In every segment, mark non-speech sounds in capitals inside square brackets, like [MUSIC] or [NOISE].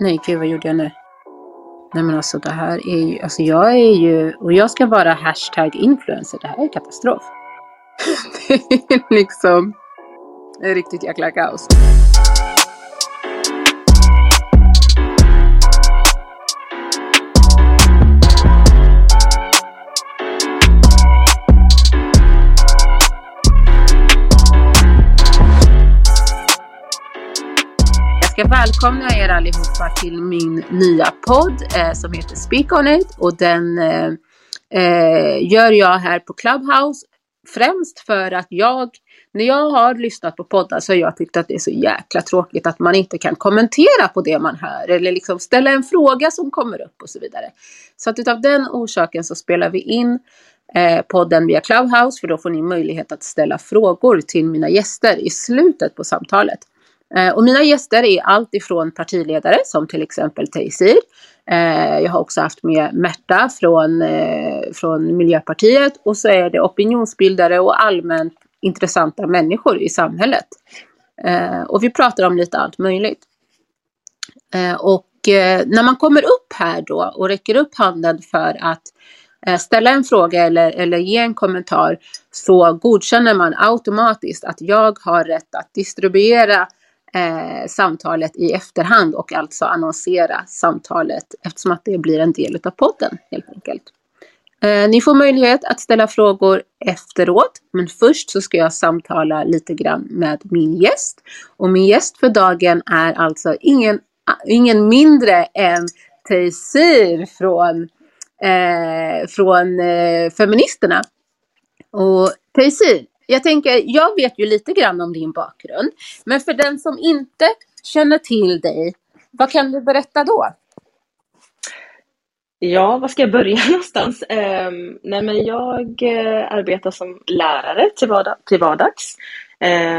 Nej, gud vad gjorde jag nu? Nej men alltså det här är ju, alltså jag är ju, och jag ska vara hashtag influencer. Det här är katastrof. [LAUGHS] det är liksom det är riktigt jäkla kaos. Jag ska välkomna er allihopa till min nya podd eh, som heter Speak On It och den eh, eh, gör jag här på Clubhouse främst för att jag, när jag har lyssnat på poddar så har jag tyckt att det är så jäkla tråkigt att man inte kan kommentera på det man hör eller liksom ställa en fråga som kommer upp och så vidare. Så att utav den orsaken så spelar vi in eh, podden via Clubhouse för då får ni möjlighet att ställa frågor till mina gäster i slutet på samtalet. Eh, och mina gäster är allt ifrån partiledare som till exempel Teysir. Eh, jag har också haft med Märta från, eh, från Miljöpartiet och så är det opinionsbildare och allmänt intressanta människor i samhället. Och vi pratar om lite allt möjligt. Och när man kommer upp här då och räcker upp handen för att ställa en fråga eller, eller ge en kommentar så godkänner man automatiskt att jag har rätt att distribuera eh, samtalet i efterhand och alltså annonsera samtalet eftersom att det blir en del av podden helt enkelt. Eh, ni får möjlighet att ställa frågor efteråt, men först så ska jag samtala lite grann med min gäst. Och min gäst för dagen är alltså ingen, ingen mindre än Teysir från, eh, från eh, Feministerna. Och Teysir! Jag tänker, jag vet ju lite grann om din bakgrund, men för den som inte känner till dig, vad kan du berätta då? Ja, var ska jag börja [LAUGHS] någonstans? Um, nej, men jag uh, arbetar som lärare till, vardag, till vardags.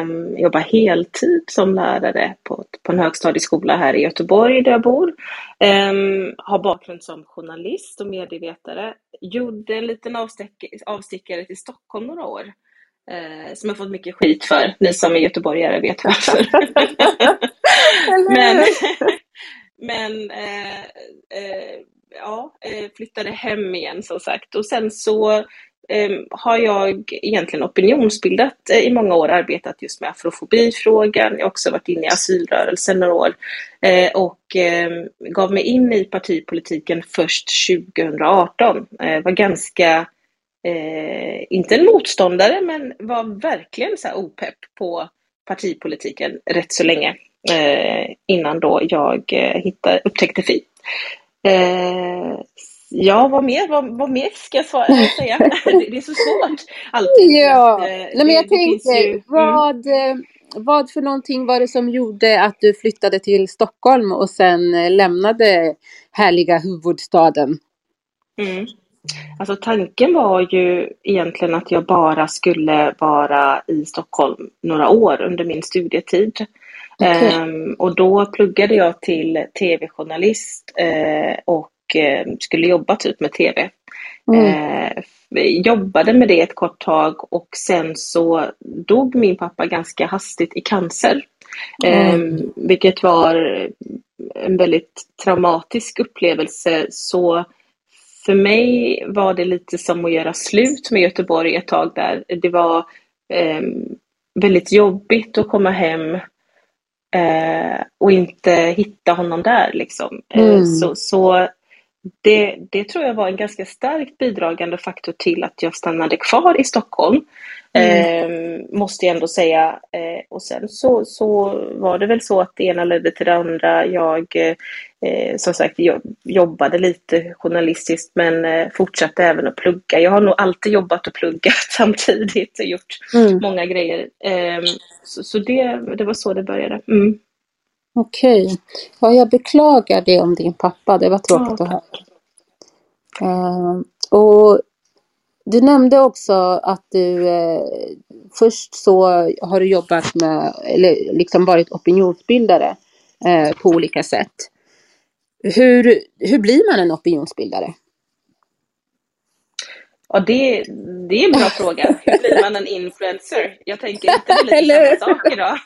Um, jobbar heltid som lärare på, på en högstadieskola här i Göteborg där jag bor. Um, har bakgrund som journalist och medievetare. Gjorde en liten avstick, avstickare till Stockholm några år. Uh, som jag fått mycket skit för. Ni som är göteborgare vet varför. [LAUGHS] [LAUGHS] men [LAUGHS] men uh, ja, eh, flyttade hem igen som sagt. Och sen så eh, har jag egentligen opinionsbildat eh, i många år, arbetat just med afrofobifrågan. Jag har också varit inne i asylrörelsen några år och gav mig in i partipolitiken först 2018. var ganska, inte en motståndare, men var verkligen så här opepp på partipolitiken rätt så länge innan då jag hittade, upptäckte FI. Eh, ja, vad mer, vad, vad mer ska jag svara, säga? [LAUGHS] [LAUGHS] det, är så svårt alltid. Ja, att, eh, Nej, men jag tänkte, ju, mm. vad, mm. vad för någonting var det som gjorde att du flyttade till Stockholm och sen eh, lämnade härliga huvudstaden? Mm. Alltså tanken var ju egentligen att jag bara skulle vara i Stockholm några år under min studietid. Okay. Um, och då pluggade jag till tv-journalist uh, och uh, skulle jobba typ med tv. Mm. Uh, jobbade med det ett kort tag och sen så dog min pappa ganska hastigt i cancer. Mm. Um, vilket var en väldigt traumatisk upplevelse. Så för mig var det lite som att göra slut med Göteborg ett tag där. Det var um, väldigt jobbigt att komma hem eh, och inte hitta honom där. Liksom. Eh, mm. så, så det, det tror jag var en ganska starkt bidragande faktor till att jag stannade kvar i Stockholm. Mm. Eh, måste jag ändå säga. Eh, och sen så, så var det väl så att det ena ledde till det andra. Jag eh, som sagt jag jobbade lite journalistiskt men eh, fortsatte även att plugga. Jag har nog alltid jobbat och pluggat [LAUGHS] samtidigt och gjort mm. många grejer. Ehm, så, så det, det var så det började. Mm. Okej. Okay. Ja, jag beklagar det om din pappa. Det var tråkigt ja, att höra. Uh, och du nämnde också att du eh, först så har du jobbat med, eller liksom varit opinionsbildare eh, på olika sätt. Hur, hur blir man en opinionsbildare? Ja, det, det är en bra fråga. Hur blir man en influencer? Jag tänker inte [LAUGHS] lite samma sak idag.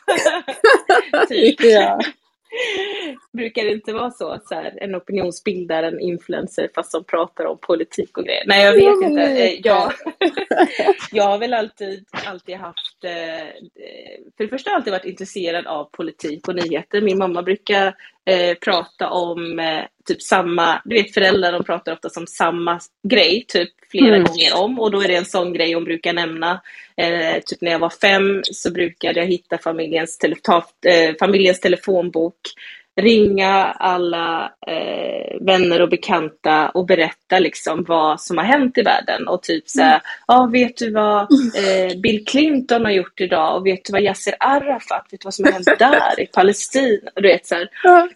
[LAUGHS] typ. ja. Brukar det inte vara så, så här, en opinionsbildare, en influencer fast som pratar om politik och grejer? Nej, jag vet jag inte. Vet. Eh, jag, [LAUGHS] jag har väl alltid, alltid haft, eh, för det första har jag alltid varit intresserad av politik och nyheter. Min mamma brukar eh, prata om eh, typ samma, du vet föräldrar de pratar ofta om samma grej, typ flera mm. gånger om och då är det en sån grej hon brukar nämna. Eh, typ när jag var fem så brukade jag hitta familjens, tele ta, eh, familjens telefonbok ringa alla eh, vänner och bekanta och berätta liksom vad som har hänt i världen och typ så mm. ja mm. ah, vet du vad eh, Bill Clinton har gjort idag och vet du vad Yasser Arafat, vet du vad som har hänt där i Palestina? Du vet, så, här.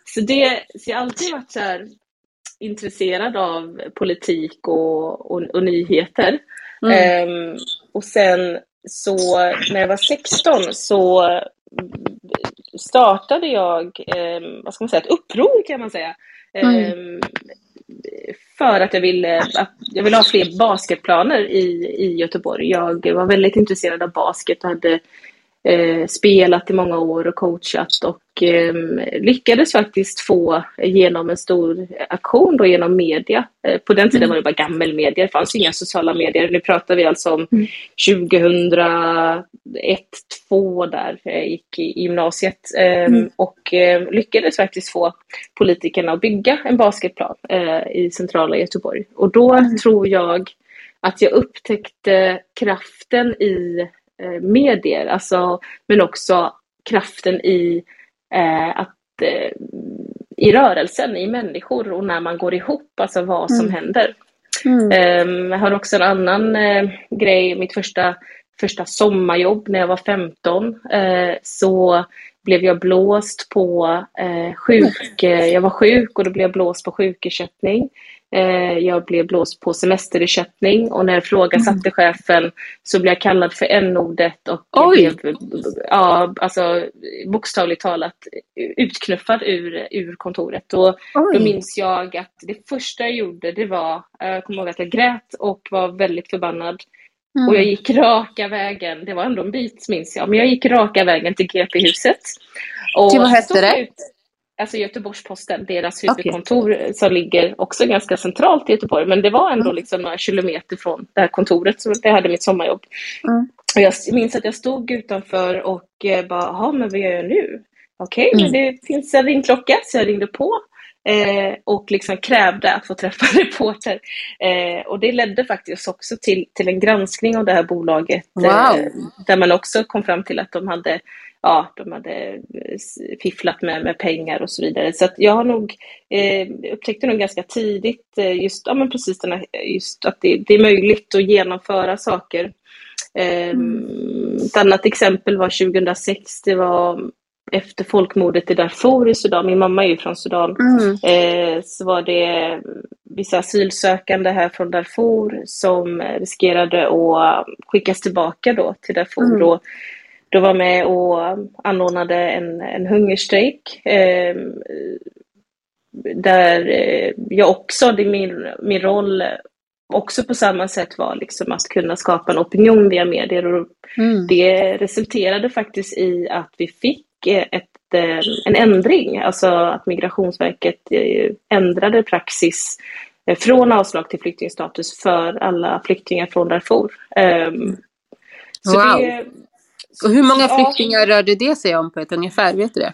så, det, så jag har alltid varit så här, intresserad av politik och, och, och nyheter. Mm. Um, och sen så när jag var 16 så startade jag, eh, vad ska man säga, ett uppror kan man säga. Eh, För att jag ville, att jag ville ha fler basketplaner i, i Göteborg. Jag var väldigt intresserad av basket och hade eh, spelat i många år och coachat och eh, lyckades faktiskt få genom en stor aktion då genom media. Eh, på den tiden mm. var det bara gammelmedia, det fanns inga sociala medier. Nu pratar vi alltså om mm. 2001, 2002 där jag gick i gymnasiet eh, mm. och eh, lyckades faktiskt få politikerna att bygga en basketplan eh, i centrala Göteborg. Och då mm. tror jag att jag upptäckte kraften i medier, alltså, men också kraften i eh, att eh, i rörelsen, i människor och när man går ihop, alltså vad som mm. händer. Mm. Um, jag har också en annan uh, grej, mitt första, första sommarjobb när jag var 15 uh, så blev jag blåst på sjuk, jag var sjuk och då blev jag blåst på sjukersättning. Eh, jag blev blåst på semesterersättning och när jag ifrågasatte mm. chefen så blev jag kallad för n-ordet och Oj. blev ja, alltså, bokstavligt talat utknuffad ur, ur kontoret. Och då minns jag att det första jag gjorde det var, jag kommer ihåg att jag grät och var väldigt förbannad. Mm. Och jag gick raka vägen, det var ändå en bit minns jag, men jag gick raka vägen till GP-huset. till vad hette det? Ut, alltså Göteborgs-Posten, deras huvudkontor okay. som ligger också ganska centralt i Göteborg. Men det var ändå mm. liksom några kilometer från det här kontoret så jag hade mitt sommarjobb. Mm. Och jag minns att jag stod utanför och eh, bara, jaha men vad gör jag nu? Okej, okay, mm. men det finns en ringklocka så jag ringde på. Eh, och liksom krävde att få träffa [LAUGHS] en reporter. Eh, och det ledde faktiskt också till, till en granskning av det här bolaget. Wow. Eh, där man också kom fram till att de hade ja, de hade eh, fifflat med, med pengar och så vidare. Så att jag har nog eh, upptäckte nog ganska tidigt eh, just, ja, men precis den här, just att det, det är möjligt att genomföra saker. Eh, mm. Ett annat exempel var 2006, det var efter folkmordet i Darfur i Sudan, min mamma är ju från Sudan, mm. eh, så var det vissa asylsökande här från Darfur som riskerade att skickas tillbaka då till Darfur. Mm. Och då var med och anordnade en, en hungerstrejk. Eh, där eh, jag också, det min, min roll också på samma sätt var liksom att kunna skapa en opinion via medier. Och mm. Det resulterade faktiskt i att vi fick ett, eh, en ändring, alltså att Migrationsverket eh, ändrade praxis från avslag till flyktingstatus för alla flyktingar från Darfur. Um, så wow. det, Och hur många flyktingar rörde det sig om på ett ungefär? Vet du det?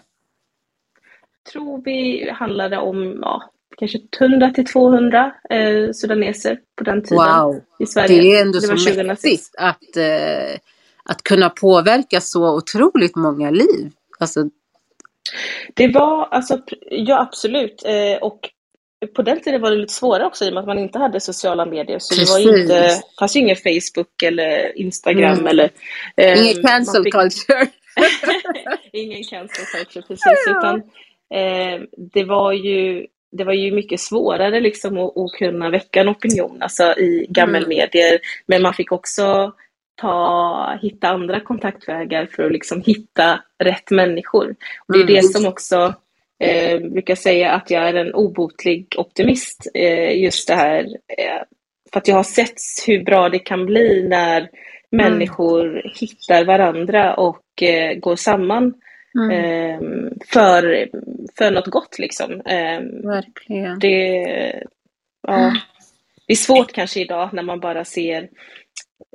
tror vi handlade om ja, kanske 100 till 200 eh, sudaneser på den tiden Wow! i Sverige. Det är ändå Det så var 2006. mäktigt att, eh, att kunna påverka så otroligt många liv. Alltså, Det var alltså, ja absolut. Eh, och på den tiden var det lite svårare också i och med att man inte hade sociala medier. Så det var Precis. inte, fanns ju ingen Facebook eller Instagram Mm. eller... eh, ingen cancel fick- culture. [LAUGHS] Ingen cancel culture, precis. Ja. Utan, eh, det, var ju, det var ju mycket svårare liksom att, att kunna väcka en opinion alltså i gammelmedier. Men man fick också ta, hitta andra kontaktvägar för att liksom hitta rätt människor. Och det är Mm. det som också eh, brukar säga att jag är en obotlig optimist. Eh, just det här, eh, för att jag har sett hur bra det kan bli när människor hittar varandra och eh, går samman Mm, eh, för, för något gott liksom. Eh, verkligen. det, ja, det är svårt kanske idag när man bara ser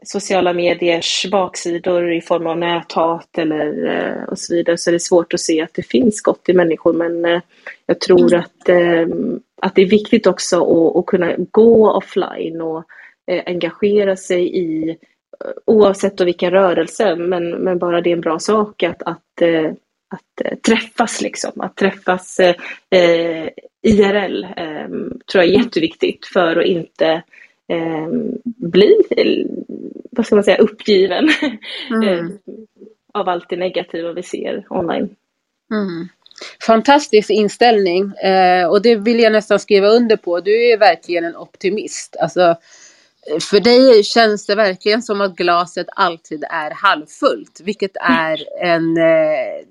sociala mediers baksidor i form av näthat eller eh, och så vidare så är det svårt att se att det finns gott i människor. Men eh, jag tror att, eh, att det är viktigt också att, att kunna gå offline och engagera sig i oavsett då vilken rörelse men, men bara det är en bra sak att, att, att träffas liksom, att träffas eh, IRL eh, tror jag är jätteviktigt för att inte eh, bli, vad ska man säga, uppgiven Mm. [LAUGHS] eh, av allt det negativa vi ser online. Mm. Fantastisk inställning eh, och det vill jag nästan skriva under på. Du är verkligen en optimist. Alltså, för dig känns det verkligen som att glaset alltid är halvfullt, vilket är en... Eh,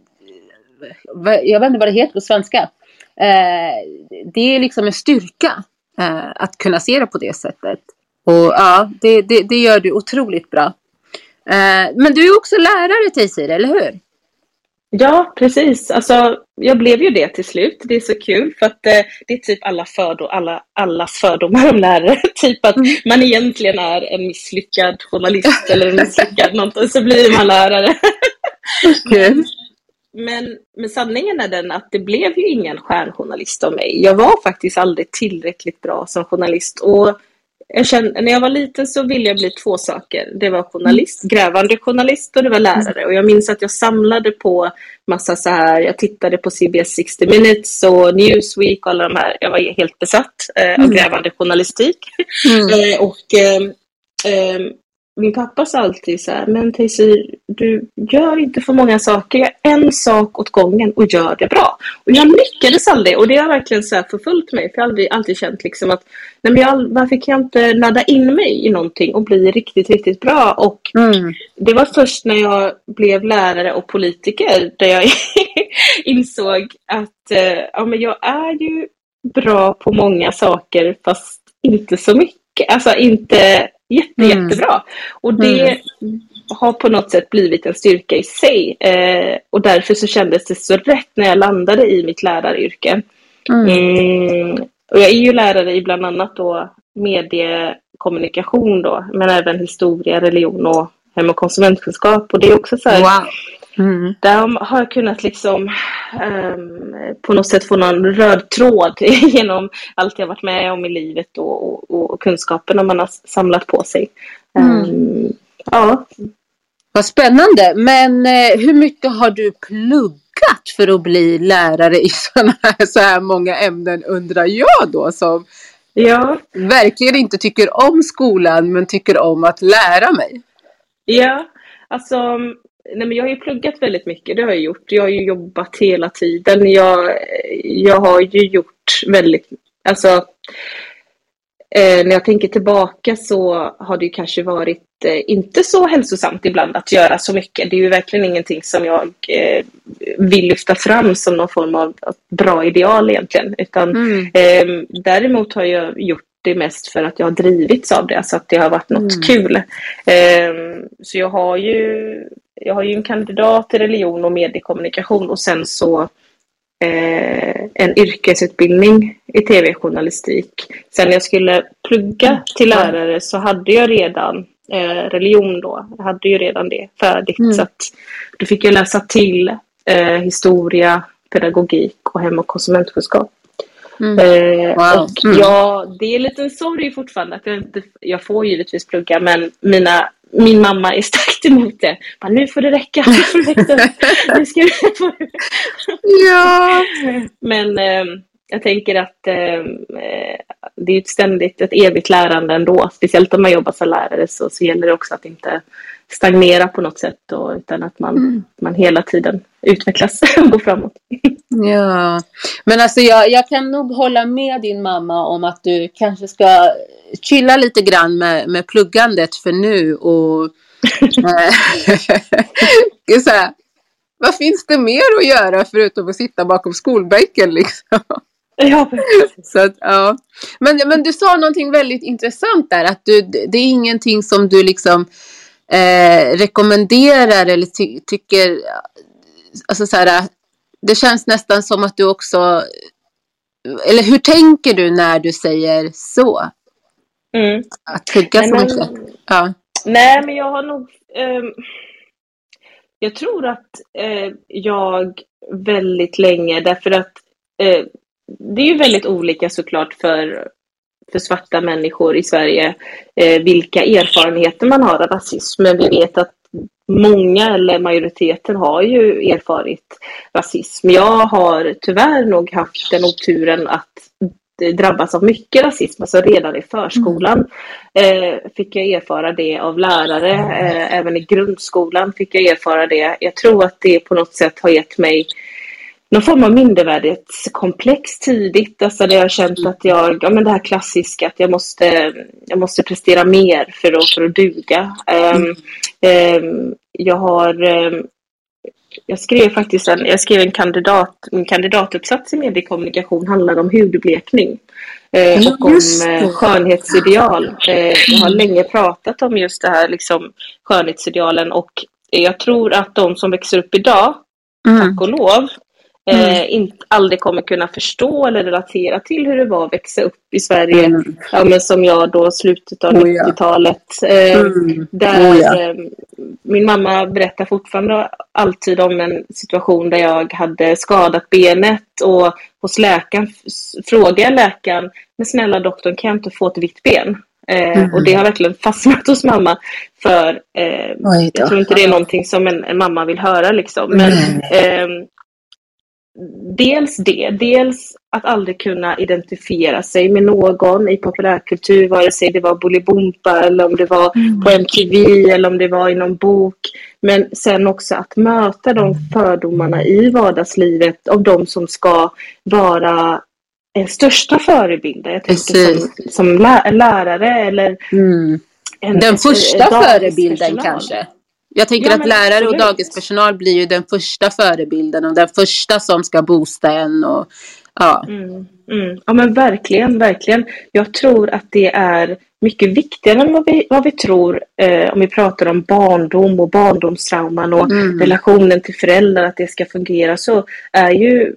jag vet inte vad det heter på svenska. Eh, det är liksom en styrka att kunna se det på det sättet. Och ja, det, det, det gör du otroligt bra. Eh, men du är också lärare Teisir, eller hur? Ja, precis. Alltså, jag blev ju det till slut. Det är så kul för att eh, det är typ alla fördom, alla, allas fördomar om lärare. [LAUGHS] typ att man egentligen är en misslyckad journalist [LAUGHS] eller en misslyckad någonting, så blir man lärare. Kul. [LAUGHS] Men, men sanningen är den att det blev ju ingen stjärnjournalist av mig. Jag var faktiskt aldrig tillräckligt bra som journalist. Och jag kände, när jag var liten så ville jag bli två saker. Det var journalist, grävande journalist och det var lärare. Och jag minns att jag samlade på massa så här, jag tittade på CBS 60 Minutes och Newsweek och alla de här. Jag var helt besatt eh, av Mm. grävande journalistik. Mm. [LAUGHS] Eh, och ehm, ehm, min pappa sa alltid så här, men Taysir, du gör inte för många saker, gör en sak åt gången och gör det bra. Och jag lyckades aldrig och det har verkligen så här förföljt mig, för jag har aldrig, alltid känt liksom att, nej men jag, varför kan jag inte ladda in mig i någonting och bli riktigt, riktigt bra? Och Mm. det var först när jag blev lärare och politiker där jag [LAUGHS] insåg att eh, ja, men jag är ju bra på många saker fast inte så mycket. Alltså inte jätte, Mm. jättebra. Och det har på något sätt blivit en styrka i sig. Eh, och därför så kändes det så rätt när jag landade i mitt läraryrke. Mm. Mm. Och jag är ju lärare i bland annat då mediekommunikation då, men även historia, religion och hem och konsumentkunskap. Och det är också så här, Wow. Mm. där har jag kunnat liksom ehm, på något sätt få någon röd tråd [LAUGHS] genom allt jag varit med om i livet och, och, och kunskaperna man har samlat på sig. Mm. Ehm, ja, Vad spännande. Men eh, hur mycket har du pluggat för att bli lärare i [LAUGHS] såna här, så här många ämnen undrar jag då som ja, verkligen inte tycker om skolan men tycker om att lära mig. ja, alltså Nej, men jag har ju pluggat väldigt mycket, det har jag gjort. Jag har ju jobbat hela tiden. Jag, jag har ju gjort väldigt, alltså eh, när jag tänker tillbaka så har det ju kanske varit eh, inte så hälsosamt ibland att göra så mycket. Det är ju verkligen ingenting som jag eh, vill lyfta fram som någon form av bra ideal egentligen. Utan Mm. eh, däremot har jag gjort det mest för att jag har drivits av det, alltså att det har varit något Mm. kul. Eh, så jag har ju jag har ju en kandidat i religion och mediekommunikation och sen så eh, en yrkesutbildning i tv-journalistik. Sen när jag skulle plugga till lärare så hade jag redan eh, religion då. Jag hade ju redan det färdigt Mm. så att då fick jag läsa till eh, historia, pedagogik och hem och konsumentkunskap. Mm. Eh, Wow. Och Mm. ja, det är en sorg fortfarande att jag jag får givetvis plugga men mina, min mamma är starkt emot det. Bara, nu får det räcka, [LAUGHS] nu ska du... Ja. Men eh, jag tänker att eh, det är ett ständigt, ett evigt lärande ändå. Speciellt om man jobbar som lärare så, så gäller det också att inte stagnera på något sätt då, utan att man, Mm. man hela tiden utvecklas [LAUGHS] och går framåt. Ja, men alltså jag, jag kan nog hålla med din mamma om att du kanske ska chilla lite grann med, med pluggandet för nu och [LAUGHS] eh, [LAUGHS] så här, vad finns det mer att göra förutom att sitta bakom skolbänken liksom? Ja, Så att, ja. men, men du sa någonting väldigt intressant där, att du, det är ingenting som du liksom eh, rekommenderar eller ty, tycker, alltså så här, det känns nästan som att du också, eller hur tänker du när du säger så? mm. Att Nej, så men- mycket? Ja. Nej, men jag har nog... ehm, jag tror att eh, jag väldigt länge, därför att eh, det är ju väldigt olika såklart för, för svarta människor i Sverige eh, vilka erfarenheter man har av rasism. Men vi vet att många eller majoriteten har ju erfarit rasism. Jag har tyvärr nog haft den oturen att drabbas av mycket rasism, alltså redan i förskolan eh, fick jag erfara det av lärare, eh, även i grundskolan fick jag erfara det. Jag tror att det på något sätt har gett mig någon form av mindervärdighetskomplex tidigt, alltså där jag har känt att jag, ja men det här klassiska att jag måste, jag måste prestera mer för att, för att duga. Ehm, ehm, jag har ehm, jag skrev faktiskt en, jag skrev en kandidat, min kandidatuppsats i mediekommunikation handlar om hudblekning. Eh, och om eh, skönhetsideal. Eh, jag har länge pratat om just det här liksom, skönhetsidealen och jag tror att de som växer upp idag, Mm. tack och lov, eh, Mm. inte aldrig kommer kunna förstå eller relatera till hur det var att växa upp i Sverige, Mm. ja, men som jag då slutet av Oh, ja. 90-talet. Eh, Mm. där Oh, ja. eh, min mamma berättar fortfarande alltid om en situation där jag hade skadat benet och hos läkaren frågade jag läkaren, men snälla doktorn kan jag inte få ett vitt ben? Eh, Mm. Och det har verkligen fastnat hos mamma för eh, jag tror inte det är någonting som en, en mamma vill höra liksom. Men ehm, dels det, dels att aldrig kunna identifiera sig med någon i populärkultur, vare sig det var Bolibompa eller om det var på MTV eller om det var i någon bok. Men sen också att möta de fördomarna i vardagslivet av de som ska vara en största förebilder. Jag tänker som, som lä- lärare eller Mm. en, Den första förebilden dagispersonal. kanske. Jag tänker Ja, att lärare och absolut. dagispersonal blir ju den första förebilden och den första som ska boosta en. Och, ja. Mm, mm. Ja men verkligen, verkligen. Jag tror att det är mycket viktigare än vad vi, vad vi tror eh, om vi pratar om barndom och barndomstrauman och Mm. relationen till föräldrar, att det ska fungera så är ju,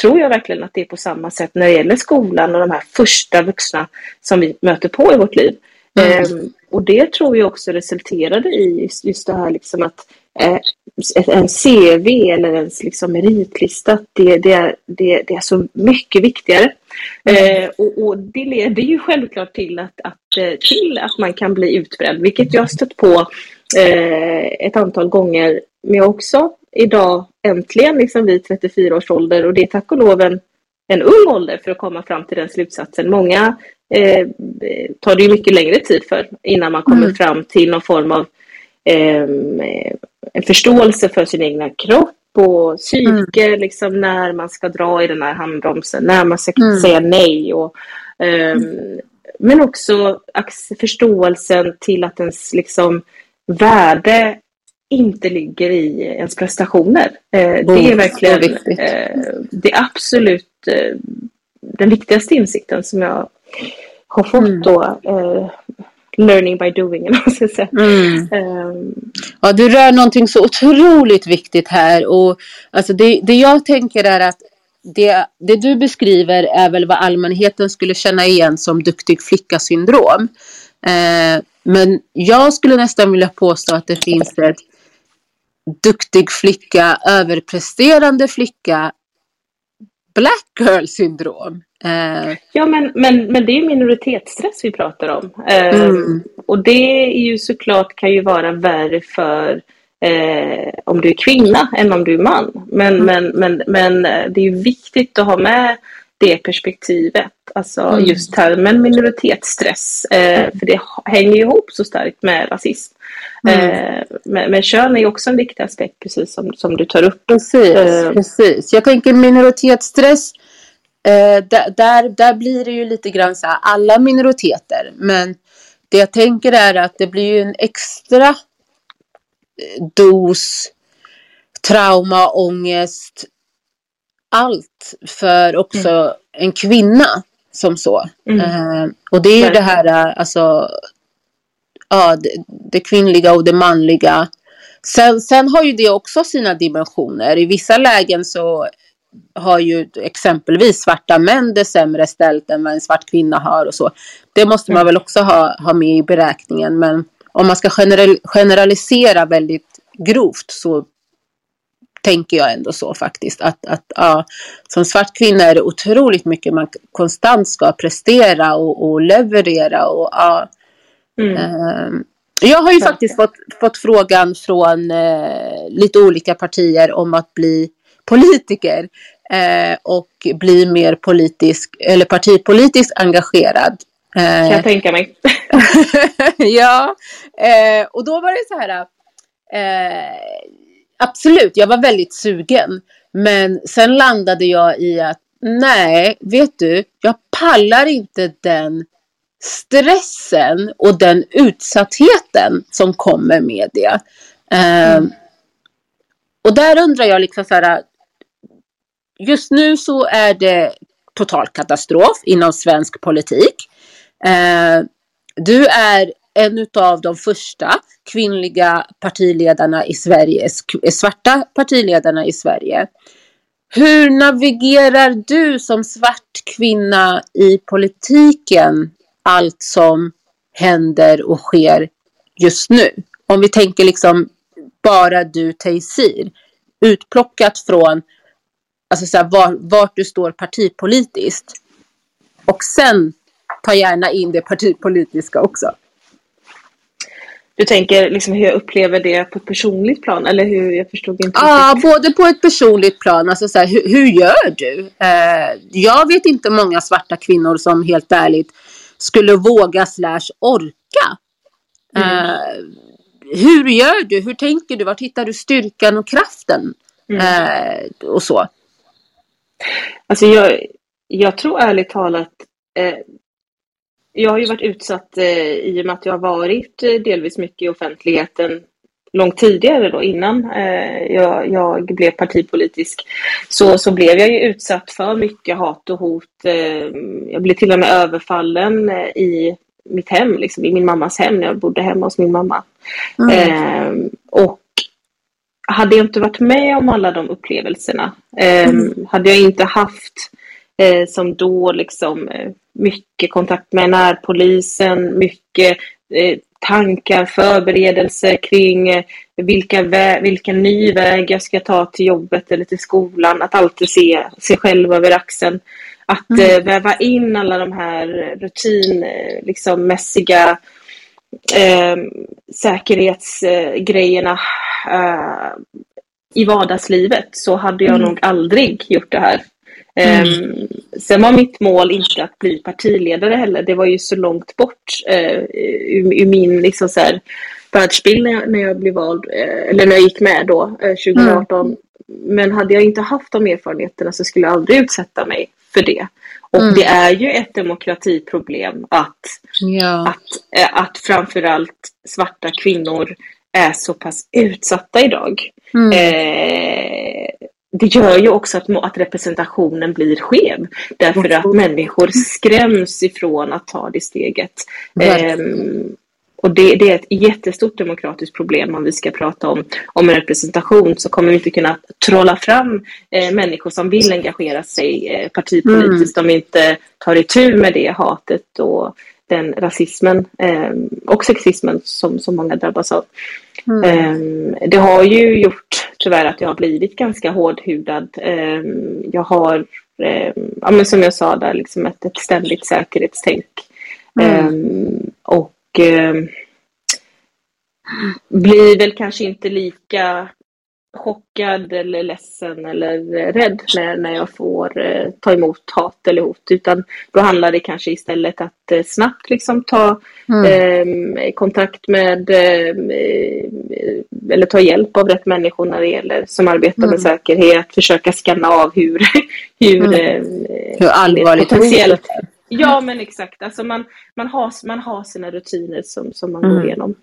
tror jag verkligen att det är på samma sätt när det gäller skolan och de här första vuxna som vi möter på i vårt liv. Mm. Och det tror jag också resulterade i just, det här liksom att eh, en CV eller ens liksom meritlista, det, det, är, det, det är så mycket viktigare. Eh, och, och det leder ju självklart till att, att, eh, till att man kan bli utbränd, vilket jag har stött på eh, ett antal gånger med också idag äntligen liksom vid 34 års ålder och det är tack och lov en, en ung ålder för att komma fram till den slutsatsen. Många eh, tar det ju mycket längre tid för innan man kommer Mm. fram till någon form av eh, en förståelse för sin egna kropp och psyke, liksom när man ska dra i den här handbromsen, när man ska Mm. säga nej. Och, ehm, Men också förståelsen till att ens liksom, värde inte ligger i ens prestationer. Eh, det Oh, är verkligen så viktigt. eh, det absolut eh, den viktigaste insikten som jag har fått Mm. då. Eh, learning by doing. [LAUGHS] Mm. Ehm, Ja, du rör någonting så otroligt viktigt här. Och, alltså det, det jag tänker är att det, det du beskriver är väl vad allmänheten skulle känna igen som duktig flicka-syndrom. Eh, men jag skulle nästan vilja påstå att det finns ett duktig flicka, överpresterande flicka, black girl syndrom. Eh. Ja, men, men, men det är minoritetsstress vi pratar om. Eh, mm. Och det är ju såklart kan ju vara värre för eh, om du är kvinna än om du är man. Men, mm. men, men, men eh, det är ju viktigt att ha med det perspektivet. Alltså mm. just termen minoritetsstress. Eh, för det hänger ihop så starkt med rasism. Mm. Eh, men, men kön är ju också en viktig aspekt precis som, som du tar upp. Precis, eh. precis. Jag tänker minoritetsstress. Eh, där, där, blir det ju lite grann så här, alla minoriteter. Men det jag tänker är att det blir ju en extra eh, dos trauma, ångest, allt för också mm. en kvinna som så. Mm. Eh, och det är ju det här, eh, alltså, ja, det, det, kvinnliga och det manliga. Sen, sen har ju det också sina dimensioner. I vissa lägen så har ju exempelvis svarta män det sämre ställt än vad en svart kvinna har och så. Det måste man mm. väl också ha, ha med i beräkningen. Men om man ska general, generalisera väldigt grovt så tänker jag ändå så faktiskt. Att, att ja, som svart kvinna är det otroligt mycket man konstant ska prestera och, och leverera. Och, ja. Mm. Eh, jag har ju faktiskt fått, fått frågan från eh, lite olika partier om att bli politiker eh, och bli mer politisk eller partipolitiskt engagerad. Kan jag tänka mig. [LAUGHS] ja, eh, och då var det så här. Eh, absolut, jag var väldigt sugen. Men sen landade jag i att nej, vet du, jag pallar inte den stressen och den utsattheten som kommer med det. Mm. Uh, och där undrar jag liksom så här, just nu så är det total katastrof inom svensk politik. Uh, du är en av de första kvinnliga partiledarna i Sverige, svarta partiledarna i Sverige. Hur navigerar du som svart kvinna i politiken allt som händer och sker just nu? Om vi tänker liksom bara du Taysir, utplockat från alltså så här, var, vart du står partipolitiskt. Och sen ta gärna in det partipolitiska också. Du tänker liksom hur jag upplever det på ett personligt plan eller hur jag förstod inte Ja, både på ett personligt plan, alltså så här, hur, hur, gör du? Eh, jag vet inte många svarta kvinnor som helt ärligt skulle våga slash orka. Mm. Eh, hur gör du? Hur tänker du? Var hittar du styrkan och kraften? Mm. Eh, och så. Alltså jag, jag tror ärligt talat eh, jag har ju varit utsatt eh, i och med att jag har varit eh, delvis mycket i offentligheten långt tidigare då innan eh, jag, jag, blev partipolitisk så, så blev jag ju utsatt för mycket hat och hot. Eh, jag blev till och med överfallen eh, i mitt hem, liksom, i min mammas hem när jag bodde hemma hos min mamma. Mm. Och hade jag inte varit med om alla de upplevelserna, mm. hade jag inte haft som då liksom mycket kontakt med närpolisen, mycket tankar, förberedelser kring eh, vilka vilken ny väg jag ska ta till jobbet eller till skolan, att alltid se sig själv över axeln. Att mm. Eh, väva in alla de här rutinmässiga liksom, mässiga, eh, säkerhetsgrejerna eh, i vardagslivet så hade jag mm. nog aldrig gjort det här. Mm. Um, sen var mitt mål inte att bli partiledare heller. Det var ju så långt bort uh, ur, ur, min liksom så här, världsbild när jag, när jag blev vald, uh, eller när jag gick med då, uh, 2018. Mm. Men hade jag inte haft de erfarenheterna så skulle jag aldrig utsätta mig för det. Och mm. det är ju ett demokratiproblem att, ja. att, uh, att framförallt svarta kvinnor är så pass utsatta idag. Mm. Eh, det gör ju också att, att representationen blir skev. Därför att människor skräms ifrån att ta det steget. Um, och det, det, är ett jättestort demokratiskt problem om vi ska prata om, om en representation så kommer vi inte kunna trolla fram eh, människor som vill engagera sig eh, partipolitiskt mm. om vi inte tar itu med det hatet och den rasismen eh, och sexismen som, som många drabbas av. Mm. Eh, det har ju gjort tyvärr att jag har blivit ganska hårdhudad. Eh, jag har, eh, ja, men som jag sa där, liksom ett, ett ständigt säkerhetstänk. Mm. Ehm, och blir väl kanske inte lika chockad eller ledsen eller rädd när, när jag får eh, ta emot hat eller hot. Utan då handlar det kanske istället att eh, snabbt liksom ta mm. eh, kontakt med eh, eller ta hjälp av rätt människor när det gäller som arbetar mm. med säkerhet. Försöka skanna av hur, [LAUGHS] hur, mm. Eh, hur allvarligt potentiellt Ja men exakt, alltså man, man, har, man har sina rutiner som, som man går mm. igenom.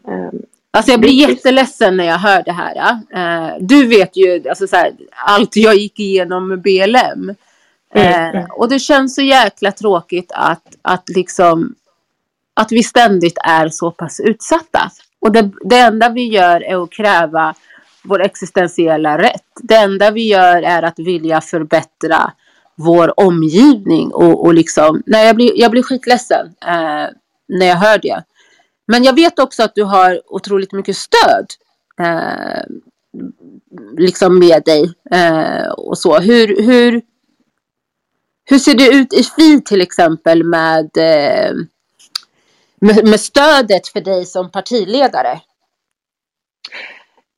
Alltså jag blir jätteledsen när jag hör det här. Uh, du vet ju alltså så här, allt jag gick igenom med BLM. Mm. Och det känns så jäkla tråkigt att, att, liksom, att vi ständigt är så pass utsatta. Och det, det enda vi gör är att kräva vår existentiella rätt. Det enda vi gör är att vilja förbättra vår omgivning. Och, och liksom, nej, jag, blir, jag blir skitledsen uh, när jag hör det. Men jag vet också att du har otroligt mycket stöd eh, liksom med dig eh, och så. Hur, hur, hur ser det ut i FI till exempel med, eh, med, med, stödet för dig som partiledare?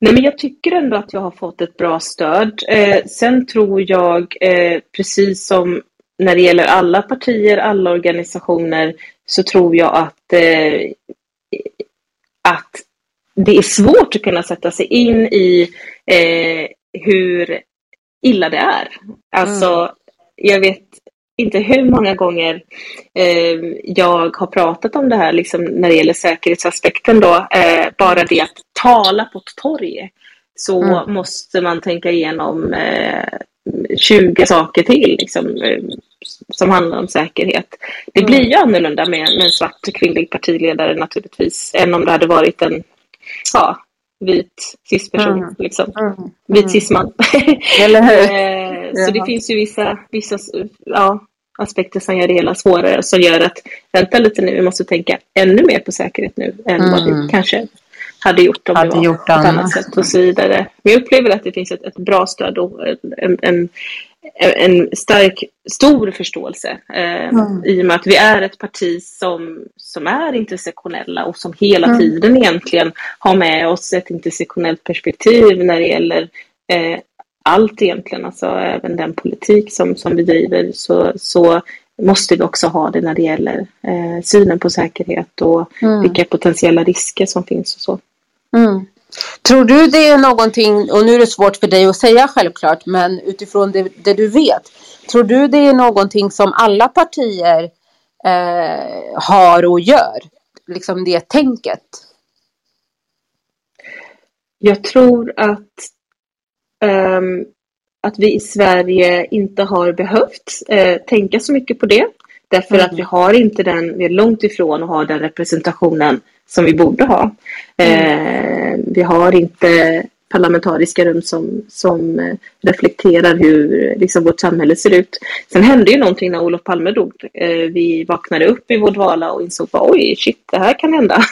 Nej, men jag tycker ändå att jag har fått ett bra stöd. Eh, sen tror jag, eh, precis som när det gäller alla partier, alla organisationer, så tror jag att eh, att det är svårt att kunna sätta sig in i eh, hur illa det är. Alltså, mm. jag vet inte hur många gånger eh, jag har pratat om det här liksom, när det gäller säkerhetsaspekten. Då, eh, bara det att tala på ett torg så mm. måste man tänka igenom eh, 20 saker till liksom, eh, som handlar om säkerhet. Det mm. blir ju annorlunda med, med en svart kvinnlig partiledare naturligtvis än om det hade varit en ja, vit cisperson. Mm. Liksom. Mm. Vit cisman. [LAUGHS] Eller hur? [LAUGHS] Eh, så det finns ju vissa, vissa ja, aspekter som gör det hela svårare som gör att vänta lite nu, vi måste tänka ännu mer på säkerhet nu än vad vi mm. kanske hade gjort om hade det var gjort på ett annat sätt och så vidare. Men jag upplever att det finns ett, ett bra stöd och en, en, en stark, stor förståelse eh, mm. i och med att vi är ett parti som, som är intersektionella och som hela mm. tiden egentligen har med oss ett intersektionellt perspektiv när det gäller eh, allt egentligen, alltså även den politik som, som vi driver så, så måste vi också ha det när det gäller eh, synen på säkerhet och mm. vilka potentiella risker som finns och så. Mm. Tror du det är någonting, och nu är det svårt för dig att säga självklart, men utifrån det, det du vet, tror du det är någonting som alla partier eh, har och gör? Liksom det tänket? Jag tror att, um, att vi i Sverige inte har behövt uh, tänka så mycket på det. Därför mm. att vi har inte den, vi är långt ifrån att ha den representationen som vi borde ha. Mm. Eh, vi har inte parlamentariska rum som, som eh, reflekterar hur liksom, vårt samhälle ser ut. Sen hände ju någonting när Olof Palme dog. Eh, vi vaknade upp i vår dvala och insåg att oj, shit, det här kan hända.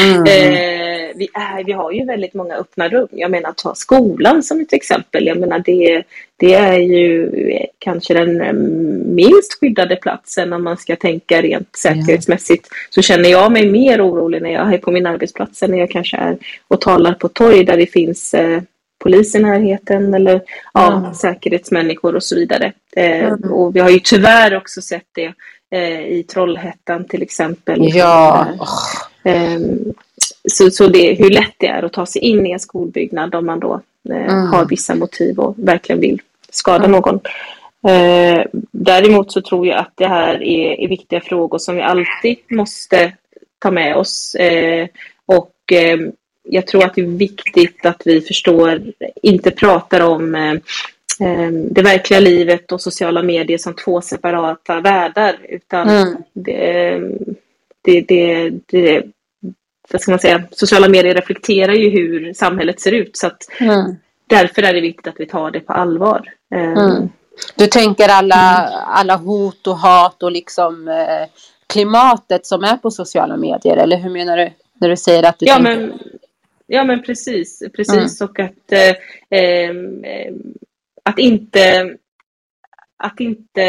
Mm. [LAUGHS] eh, vi, är, vi har ju väldigt många öppna rum. Jag menar, ta skolan som ett exempel. Jag menar, det, det är ju kanske den eh, minst skyddade platsen om man ska tänka rent säkerhetsmässigt. Så känner jag mig mer orolig när jag är på min arbetsplats än när jag kanske är och talar på torg där det finns eh, polis i närheten eller ja, mm. säkerhetsmänniskor och så vidare. Eh, mm. Och vi har ju tyvärr också sett det eh, i Trollhättan till exempel. Ja. Eh, så, så det, hur lätt det är att ta sig in i en skolbyggnad om man då eh, mm. har vissa motiv och verkligen vill skada någon. Eh, däremot så tror jag att det här är, är, viktiga frågor som vi alltid måste ta med oss. Eh, och eh, jag tror att det är viktigt att vi förstår, inte pratar om eh, eh, det verkliga livet och sociala medier som två separata världar. Utan mm. det, det, det, det, vad ska man säga, sociala medier reflekterar ju hur samhället ser ut. Så att mm. Därför är det viktigt att vi tar det på allvar. Eh, mm. Du tänker alla, alla hot och hat och liksom eh, klimatet som är på sociala medier? Eller hur menar du när du säger att du ja, tänker... men, ja, men precis. precis. Och att, eh, eh, att inte att inte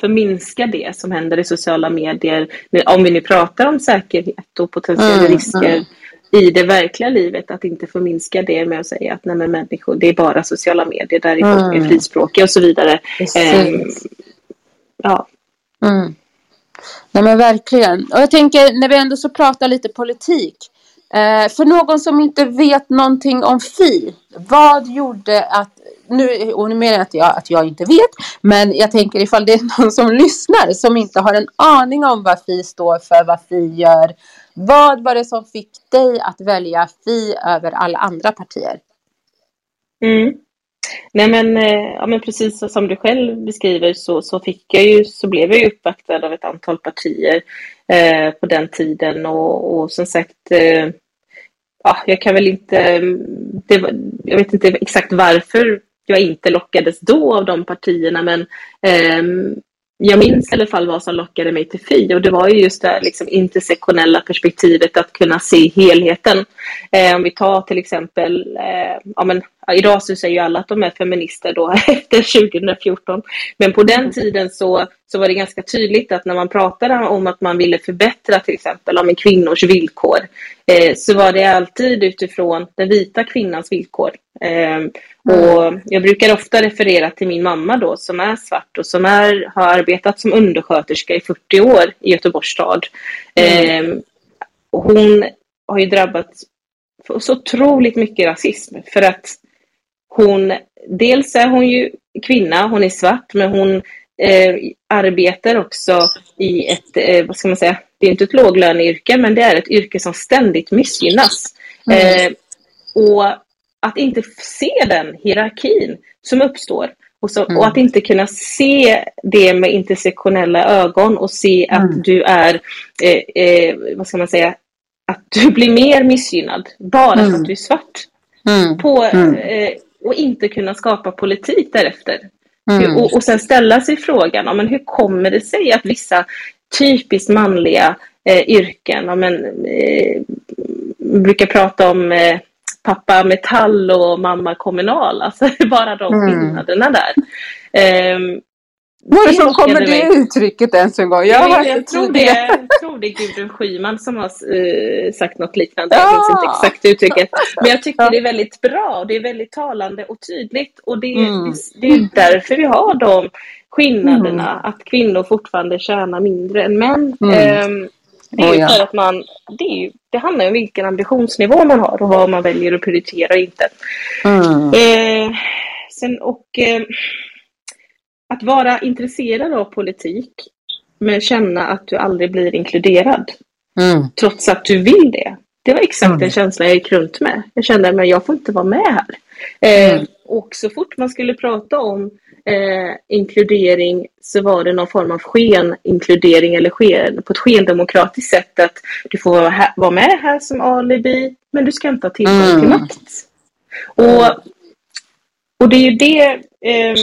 förminska det som händer i sociala medier, om vi nu pratar om säkerhet och potentiella mm, risker mm. I det verkliga livet, att inte förminska det med att säga att nej men människor, det är bara sociala medier, där är mm. folk är frispråkiga och så vidare. Eh, ja. Mm. Nej men verkligen. Och jag tänker när vi ändå så pratar lite politik. Eh, för någon som inte vet någonting om Fi, vad gjorde att nu, och nu menar jag att, jag att jag inte vet, men jag tänker ifall det är [LAUGHS] någon som lyssnar som inte har en aning om vad Fi står för, vad Fi gör. Vad var det som fick dig att välja Fi över alla andra partier? Mm. Nej men, eh, ja, men precis som du själv beskriver så, så, fick jag ju, så blev jag ju uppvaktad av ett antal partier eh, på den tiden och, och som sagt eh, ja, jag kan väl inte, det, jag vet inte exakt varför jag inte lockades då av de partierna men eh, jag minns i alla fall vad som lockade mig till Fi och det var ju just det liksom, intersektionella perspektivet att kunna se helheten. Eh, om vi tar till exempel, eh, ja, men, idag så säger ju alla att de är feminister då [LAUGHS] efter 2014, men på den tiden så, så var det ganska tydligt att när man pratade om att man ville förbättra till exempel om en kvinnors villkor eh, så var det alltid utifrån den vita kvinnans villkor. Eh, och jag brukar ofta referera till min mamma då som är svart och som är, har arbetat som undersköterska i 40 år i Göteborgs stad. Mm. Eh, och hon har ju drabbats så otroligt mycket rasism för att hon, dels är hon ju kvinna, hon är svart, men hon eh, arbetar också i ett, eh, vad ska man säga, det är inte ett låglöneyrke, men det är ett yrke som ständigt missgynnas. Mm. Eh, och att inte se den hierarkin som uppstår och, så, mm. och att inte kunna se det med intersektionella ögon och se att mm. du är, eh, eh, vad ska man säga, att du [LAUGHS] blir mer missgynnad bara för att mm. du är svart. Mm. På, mm. eh, och inte kunna skapa politik därefter. Mm. Och, och sen ställa sig frågan, men hur kommer det sig att vissa typiskt manliga eh, yrken, men, eh, brukar prata om eh, pappa Metall och mamma Kommunal. Alltså [LAUGHS] bara de mm. skillnaderna där. Um, Varifrån kommer det mig. uttrycket ens en gång? Jag, jag, jag tror, det, jag tror det är Gudrun Schyman som har uh, sagt något liknande. Ja. Jag minns inte exakt uttrycket. Men jag tycker ja. det är väldigt bra. Det är väldigt talande och tydligt. Och det, mm. det, det är därför vi har de skillnaderna. Mm. Att kvinnor fortfarande tjänar mindre än män. Mm. Um, det är oh, ja. för att man, det, är, det handlar om vilken ambitionsnivå man har och vad man väljer att prioritera och inte. Mm. Eh, sen och eh, att vara intresserad av politik men känna att du aldrig blir inkluderad. Mm. Trots att du vill det. Det var exakt mm. den känslan jag gick runt med. Jag kände att jag får inte vara med här. Eh, mm. och så fort man skulle prata om eh, inkludering så var det någon form av skeninkludering eller sken, på ett skendemokratiskt sätt att du får vara, här, vara med här som alibi men du ska inte ha tillgång mm. till makt. Och, och det är ju det eh,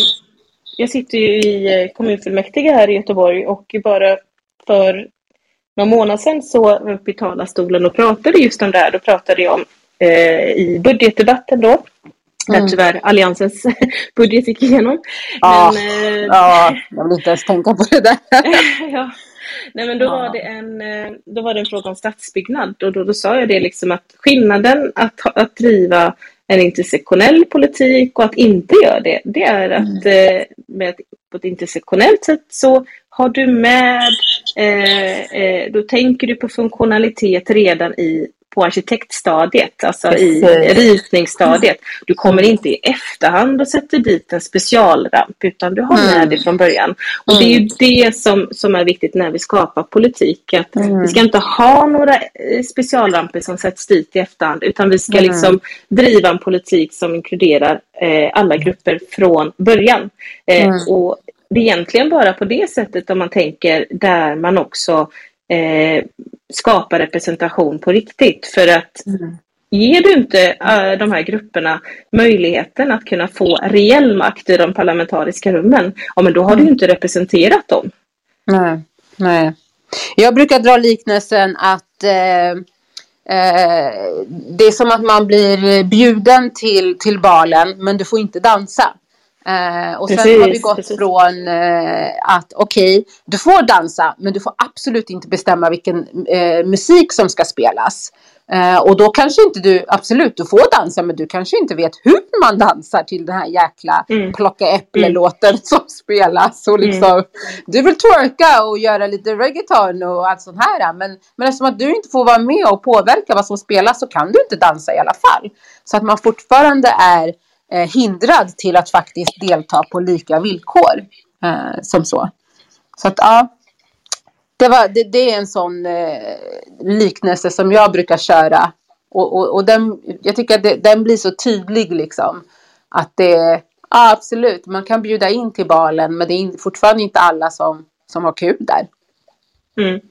jag sitter ju i eh, kommunfullmäktige här i Göteborg och bara för några månader sedan så var jag uppe i talarstolen och pratade just om det här. Då pratade jag om eh, i budgetdebatten då där mm. tyvärr Alliansens [LAUGHS] budget gick igenom. Ja, men, eh, ja, jag vill inte ens tänka på det där. [LAUGHS] ja. Nej men då, ja. var det en, eh, då var det en fråga om stadsbyggnad och då, då sa jag det liksom att skillnaden att, att driva en intersektionell politik och att inte göra det, det är att mm. med, på ett intersektionellt sätt så har du med, eh, eh, då tänker du på funktionalitet redan i på arkitektstadiet, alltså Precis. i ritningsstadiet. Du kommer inte i efterhand och sätter dit en specialramp utan du har med mm. det från början. Och mm. det är ju det som, som är viktigt när vi skapar politik. Att mm. Vi ska inte ha några eh, specialramper som sätts dit i efterhand utan vi ska mm. liksom driva en politik som inkluderar eh, alla grupper från början. Eh, mm. och det är egentligen bara på det sättet om man tänker där man också eh, skapa representation på riktigt. För att mm. ger du inte äh, de här grupperna möjligheten att kunna få reell makt i de parlamentariska rummen, ja men då har mm. du inte representerat dem. Nej, nej. Jag brukar dra liknelsen att eh, eh, det är som att man blir bjuden till, till balen men du får inte dansa. Eh, och sen Precis, har vi gått precis. från eh, att okej, du får dansa men du får absolut inte bestämma vilken eh, musik som ska spelas. Eh, och då kanske inte du, absolut du får dansa men du kanske inte vet hur man dansar till den här jäkla Mm. plocka äpple-låten [LAUGHS] som spelas. Och liksom, Du vill twerka och göra lite reggaeton och allt sånt här. Men, men eftersom att du inte får vara med och påverka vad som spelas så kan du inte dansa i alla fall. Så att man fortfarande är eh, hindrad till att faktiskt delta på lika villkor. Eh, som så. Så att ja. Det, var, det, det är en sån eh, liknelse som jag brukar köra. Och, och, och den, jag tycker att det, den blir så tydlig liksom. Att det, ja absolut, man kan bjuda in till balen men det är fortfarande inte alla som, som har kul där. Mm.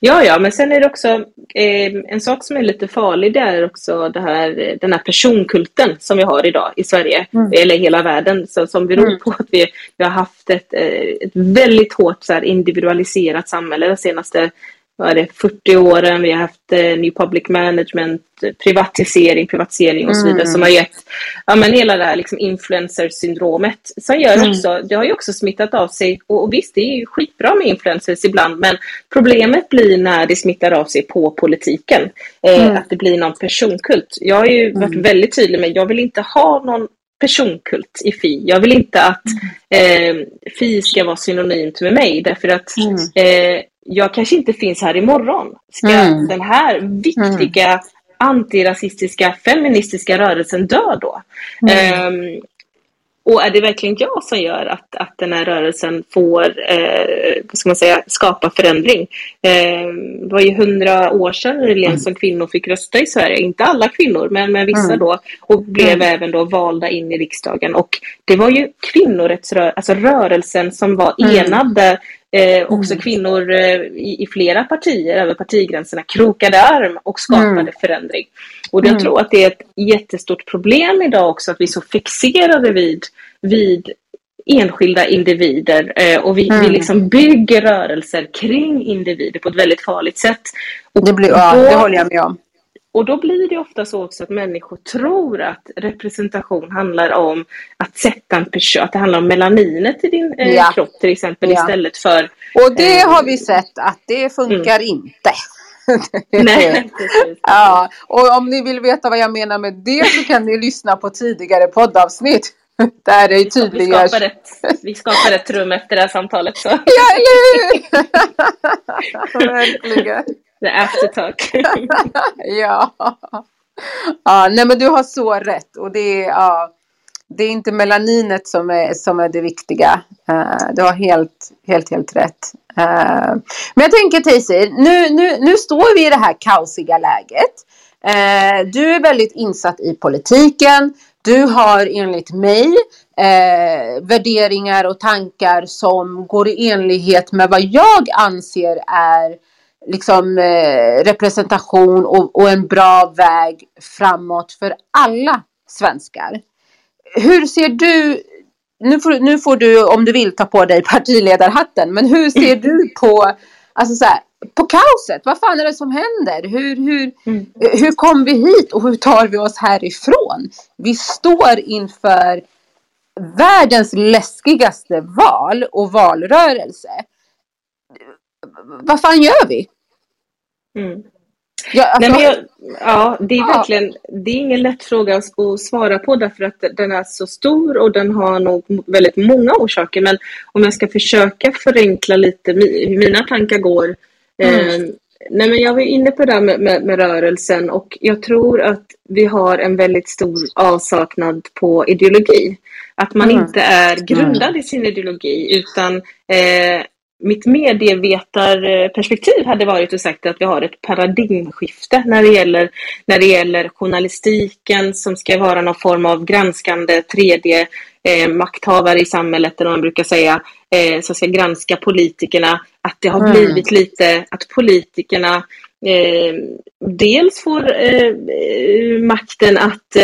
Ja, ja, men sen är det också eh, en sak som är lite farlig, det är också det här, den här personkulten som vi har idag i Sverige, eller i hela världen, så, som beror Mm. på att vi, vi har haft ett, eh, ett väldigt hårt så här, individualiserat samhälle de senaste vad det, 40 åren. Vi har haft eh, New Public Management, privatisering, privatisering och så vidare Mm. som har gett ja, men hela det här liksom influencer-syndromet. Som gör Mm. också, det har ju också smittat av sig. Och, och visst, det är ju skitbra med influencers ibland, men problemet blir när det smittar av sig på politiken. Eh, Mm. Att det blir någon personkult. Jag har ju varit väldigt tydlig med, jag vill inte ha någon personkult i Fi. Jag vill inte att eh, Fi ska vara synonymt med mig därför att Mm. eh, jag kanske inte finns här imorgon. Ska Mm. den här viktiga antirasistiska feministiska rörelsen dö då? Ehm, och är det verkligen jag som gör att, att den här rörelsen får eh, vad ska man säga, skapa förändring? Eh, det var ju hundra år sedan nyligen som kvinnor fick rösta i Sverige. Inte alla kvinnor, men, men vissa Mm. då. Och blev även då valda in i riksdagen. Och det var ju kvinnorättsrörelsen, alltså rörelsen som var Mm. enade. Eh, också kvinnor eh, i, i flera partier över partigränserna krokade arm och skapade Mm. förändring. Och jag Mm. tror att det är ett jättestort problem idag också att vi är så fixerade vid, vid enskilda individer eh, och vi, vi Mm. liksom bygger rörelser kring individer på ett väldigt farligt sätt. Och Det, blir, ja, det håller jag med om. Och då blir det ofta så också att människor tror att representation handlar om att sätta en person, att det handlar om melaninet i din eh, Ja. kropp till exempel Ja. istället för Och det Eh, har vi sett att det funkar inte. [LAUGHS] Nej, precis. [LAUGHS] Ja, och om ni vill veta vad jag menar med det så kan ni lyssna på tidigare poddavsnitt. [LAUGHS] Där det Vi tydliggörs. skapar, ett, vi skapar ett rum efter det här samtalet. Så. Ja, eller hur? Verkligen. The aftertalk. [LAUGHS] Ja. ja. Nej, men du har så rätt. Och det är, ja, det är inte melaninet som är, som är det viktiga. Uh, du har helt, helt, helt rätt. Uh, men jag tänker Teysir, nu, nu, nu står vi i det här kaosiga läget. Uh, du är väldigt insatt i politiken. Du har enligt mig eh, värderingar och tankar som går i enlighet med vad jag anser är liksom, eh, representation och, och en bra väg framåt för alla svenskar. Hur ser du, nu får, nu får du om du vill ta på dig partiledarhatten, men hur ser du [LAUGHS] på, alltså så här, på kaoset? Vad fan är det som händer? Hur, hur, Mm. hur kom vi hit och hur tar vi oss härifrån? Vi står inför världens läskigaste val och valrörelse. Vad fan gör vi? Mm. Ja, alltså, Nej, men jag, ja, det är Ja. verkligen det är ingen lätt fråga att svara på därför att den är så stor och den har nog väldigt många orsaker. Men om jag ska försöka förenkla lite hur mina tankar går. Mm. Eh, nej, men jag var inne på det här med, med, med rörelsen och jag tror att vi har en väldigt stor avsaknad på ideologi. Att man Mm. inte är grundad i sin ideologi utan eh, mitt medievetarperspektiv hade varit att sagt att vi har ett paradigmskifte när det gäller, när det gäller journalistiken som ska vara någon form av granskande tredje eh, makthavare i samhället, eller vad man brukar säga, eh, som ska granska politikerna. Att det har Mm. blivit lite att politikerna eh, dels får eh, eh, makten att,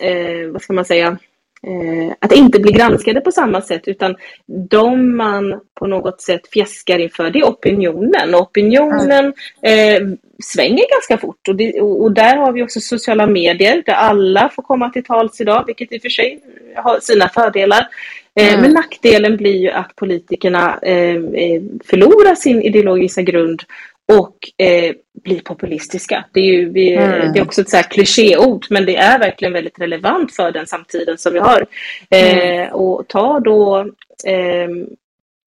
eh, vad ska man säga, eh, att inte bli granskade på samma sätt utan de man på något sätt fjäskar inför det är opinionen och opinionen eh, svänger ganska fort och, det, och, där har vi också sociala medier där alla får komma till tals idag vilket i och för sig har sina fördelar. Eh, mm. Men nackdelen blir ju att politikerna eh, eh, förlorar sin ideologiska grund och eh, blir populistiska. Det är, ju, vi, mm. det är också ett så här klichéord, men det är verkligen väldigt relevant för den samtiden som vi har. Eh, mm. Och ta då eh,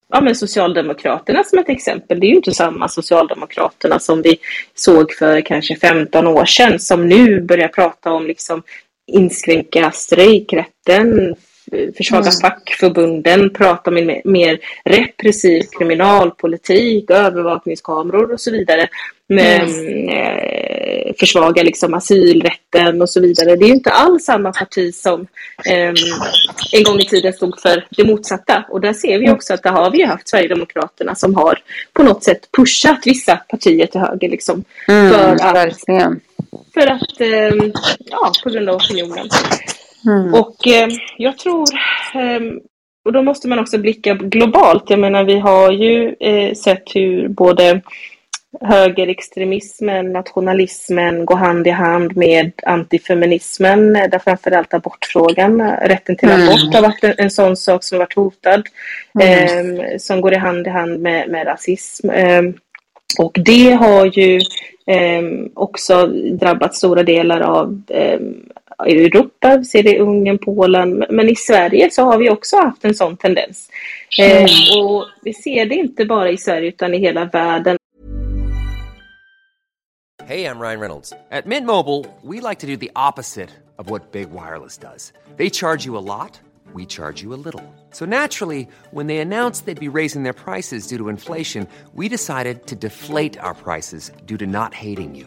ja, men Socialdemokraterna som ett exempel. Det är ju inte samma Socialdemokraterna som vi såg för kanske 15 år sedan som nu börjar prata om liksom inskränka strejkrätten, försvaga mm. fackförbunden, prata om en mer repressiv kriminalpolitik, övervakningskameror och så vidare. Men, mm. eh, försvaga liksom asylrätten och så vidare. Det är inte alls samma parti som eh, en gång i tiden stod för det motsatta. Och där ser vi också att det har vi haft Sverigedemokraterna som har på något sätt pushat vissa partier till höger. Liksom, mm, för att, verkligen. För att, eh, ja, på grund av opinionen. Mm. Och eh, jag tror, eh, och då måste man också blicka globalt. Jag menar, vi har ju eh, sett hur både högerextremismen, nationalismen går hand i hand med antifeminismen, där framförallt abortfrågan, rätten till mm. abort har varit en, en sån sak som varit hotad, mm. eh, som går i hand i hand med, med rasism. Eh, och det har ju eh, också drabbat stora delar av i Europa, vi ser det i Ungern, Polen, men i Sverige så har vi också haft en sån tendens. Eh, mm. och vi ser det inte bara i Sverige utan i hela världen. Hej, jag Ryan Reynolds. At Mint Mobile, we like to do the opposite of what Big Wireless does. They charge you a lot, we charge you a little. So naturally, when they announced they'd be raising their prices due to inflation, we decided to deflate our prices due to not hating you.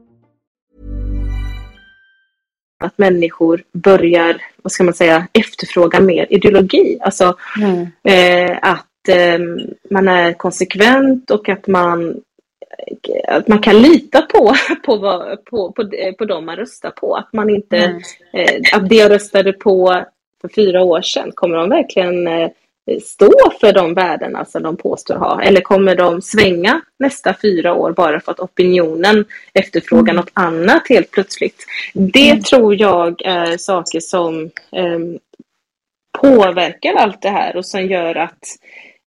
Att människor börjar, vad ska man säga, efterfråga mer ideologi. Alltså mm. eh, att eh, man är konsekvent och att man att man kan lita på, [LAUGHS] på, på, på, på dem man röstar på. Att man inte, mm. eh, att det jag röstade på för fyra år sedan, kommer de verkligen eh, stå för de värdena som de påstår ha? Eller kommer de svänga nästa fyra år bara för att opinionen efterfrågar mm. något annat helt plötsligt? Det mm. tror jag är saker som eh, påverkar allt det här och som gör att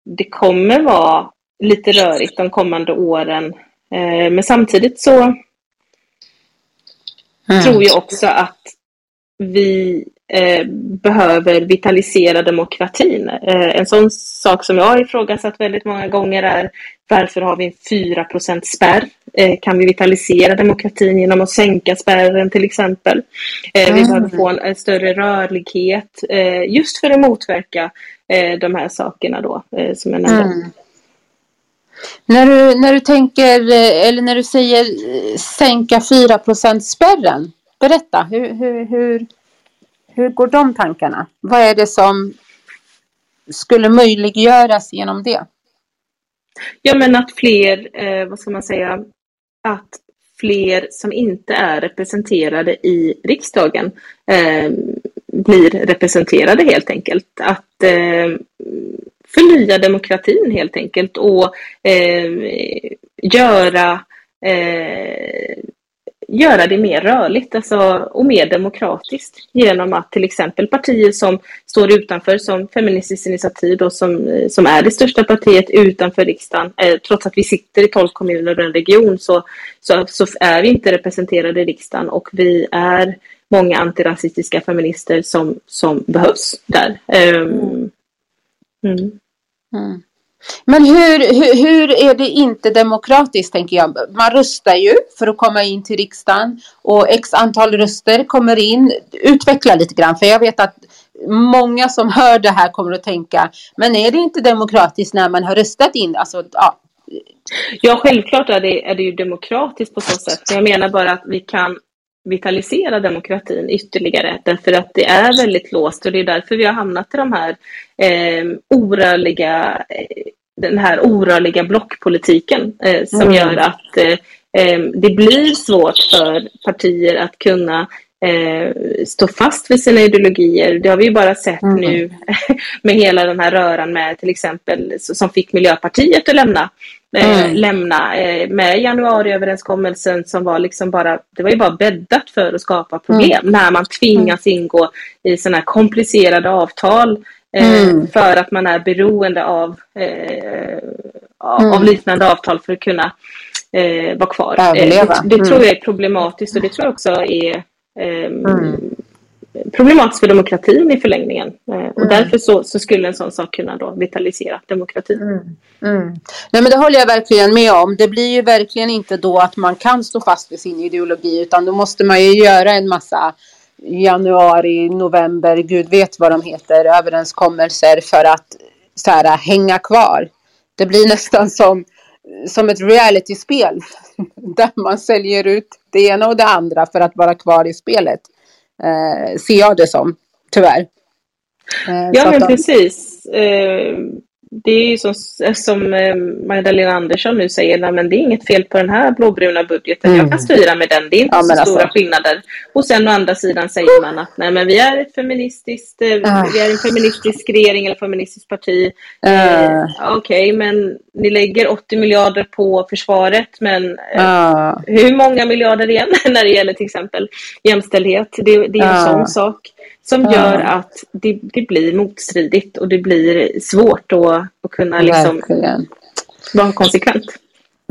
det kommer vara lite rörigt de kommande åren. Eh, men samtidigt så mm. tror jag också att vi eh, behöver vitalisera demokratin. Eh, en sån sak som jag har ifrågasatt väldigt många gånger är varför har vi en 4 spärr? Eh, kan vi vitalisera demokratin genom att sänka spärren till exempel? Mm. Vi behöver få en, en större rörlighet just för att motverka de här sakerna då som jag nämnde. Mm. När du, när du tänker, eller när du säger sänka 4% spärren berätta, hur, hur, hur, hur går de tankarna? Vad är det som skulle möjliggöras genom det? Ja, men att fler, eh, vad ska man säga, att fler som inte är representerade i riksdagen eh, blir representerade helt enkelt. Att eh, förnya demokratin helt enkelt och eh, göra eh, göra det mer rörligt alltså, och mer demokratiskt genom att till exempel partier som står utanför som Feministiskt initiativ då, som, som är det största partiet utanför riksdagen eh, trots att vi sitter i tolv kommuner och en region så, så, så, är vi inte representerade i riksdagen och vi är många antirasistiska feminister som, som behövs där. Um, mm. Mm. Men hur, hur, hur, är det inte demokratiskt tänker jag? Man röstar ju för att komma in till riksdagen och x antal röster kommer in. Utveckla lite grann för jag vet att många som hör det här kommer att tänka men är det inte demokratiskt när man har röstat in? Alltså, ja. ja, självklart är det, är det ju demokratiskt på så sätt. Jag menar bara att vi kan vitalisera demokratin ytterligare därför att det är väldigt låst och det är därför vi har hamnat i de här eh, orörliga, eh, den här orörliga blockpolitiken eh, som mm. gör att eh, eh, det blir svårt för partier att kunna eh, stå fast vid sina ideologier. Det har vi ju bara sett mm. nu [LAUGHS] med hela den här röran med till exempel som fick Miljöpartiet att lämna mm. lämna eh, med januariöverenskommelsen som var liksom bara, det var ju bara bäddat för att skapa problem mm. när man tvingas mm. ingå i sådana här komplicerade avtal eh, mm. för att man är beroende av, eh, av mm. liknande avtal för att kunna eh, vara kvar. Överleva. det, det tror jag är problematiskt och det tror jag också är problematiskt för demokratin i förlängningen. Eh, och mm. därför så, så, skulle en sån sak kunna då vitalisera demokratin. Mm. Mm. Nej men det håller jag verkligen med om. Det blir ju verkligen inte då att man kan stå fast vid sin ideologi utan då måste man ju göra en massa januari, november, gud vet vad de heter, överenskommelser för att så här, hänga kvar. Det blir [LAUGHS] nästan som, som ett realityspel [LAUGHS] där man säljer ut det ena och det andra för att vara kvar i spelet eh, ser jag det som, tyvärr. Eh, ja, men precis. Eh, det är ju som, som eh, Magdalena Andersson nu säger, nej, men det är inget fel på den här blåbruna budgeten, mm. jag kan styra med den, det är inte ja, så alltså. stora skillnader. Och sen å andra sidan säger man att nej, men vi är ett feministiskt, uh. vi är en feministisk regering eller feministiskt parti. Uh. Okej, okay, men ni lägger 80 miljarder på försvaret, men uh. hur många miljarder igen [LAUGHS] när det gäller till exempel jämställdhet? Det, det är en sån sak som ja. gör att det, det, blir motstridigt och det blir svårt att, att kunna liksom vara konsekvent.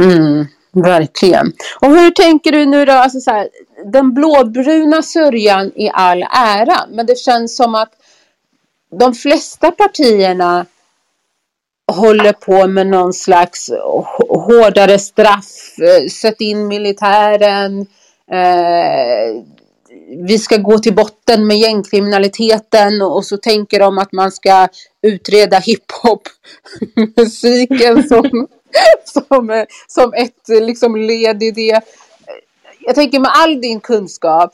Mm, verkligen. Och hur tänker du nu då? Alltså så här, den blåbruna sörjan i all ära, men det känns som att de flesta partierna håller på med någon slags hårdare straff, eh, sätt in militären, eh, vi ska gå till botten med gängkriminaliteten och, så tänker de att man ska utreda hiphop-musiken [LAUGHS] som, [LAUGHS] som, som ett liksom led i det. Jag tänker med all din kunskap,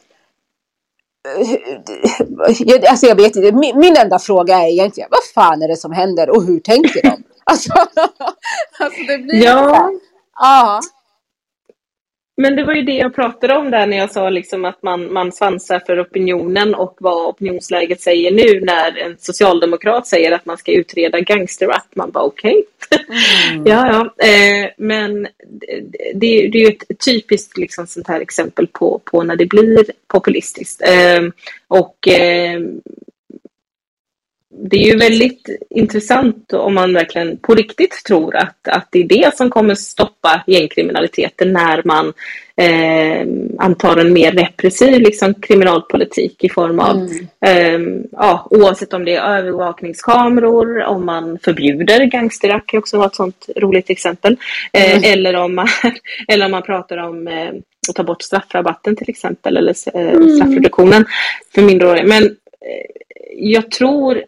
alltså jag vet inte, min, min enda fråga är egentligen vad fan är det som händer och hur tänker de? [LAUGHS] Alltså, alltså det blir ja. ja. Men det var ju det jag pratade om där när jag sa liksom att man, man svansar för opinionen och vad opinionsläget säger nu när en socialdemokrat säger att man ska utreda gangsterrap. Man bara okej. Okay. Mm. [LAUGHS] ja, ja. Eh, men det, det, är ju ett typiskt liksom, sånt här exempel på, på när det blir populistiskt. Eh, och eh, det är ju väldigt intressant om man verkligen på riktigt tror att, att det är det som kommer stoppa gängkriminaliteten när man eh, antar en mer repressiv liksom, kriminalpolitik i form av, mm. eh, ja, oavsett om det är övervakningskameror, om man förbjuder gangsterrack, kan också vara ett sånt roligt exempel, eh, mm. eller, om man, [LAUGHS] eller om man pratar om eh, att ta bort straffrabatten till exempel, eller eh, mm. straffreduktionen för minderåriga. Men eh, jag tror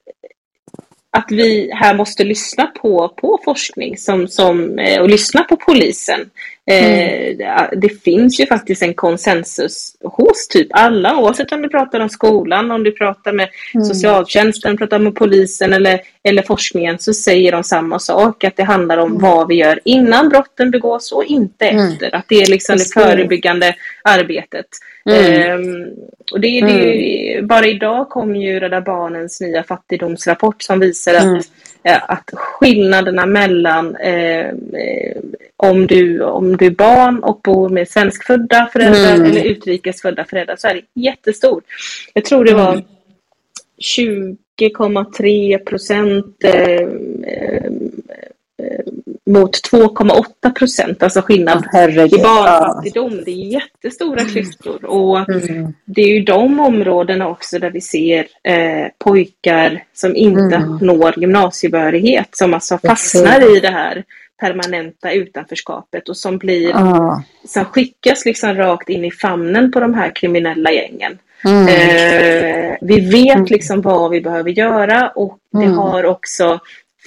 att vi här måste lyssna på, på forskning som, som, eh, och lyssna på polisen. Mm. Det finns ju faktiskt en konsensus hos typ alla, oavsett om du pratar om skolan, om du pratar med mm. socialtjänsten, pratar med polisen eller, eller forskningen, så säger de samma sak, att det handlar om mm. vad vi gör innan brotten begås och inte mm. efter. Att det är liksom det förebyggande arbetet. Um, och det, det, mm. Bara idag kom ju Rädda Barnens nya fattigdomsrapport som visar att, mm. eh, att skillnaderna mellan eh, om, du, om du är barn och bor med svenskfödda föräldrar mm. eller utrikesfödda föräldrar så är det jättestor. Jag tror det var 20,3 procent eh, eh mot 2,8 procent, alltså skillnad Herregud. i barnfattigdom. Det är jättestora mm. klyftor och mm. det är ju de områdena också där vi ser eh, pojkar som inte mm. når gymnasiebehörighet, som alltså fastnar i det här permanenta utanförskapet och som blir, ah. som skickas liksom rakt in i famnen på de här kriminella gängen. Mm. Eh, vi vet mm. liksom vad vi behöver göra och det har också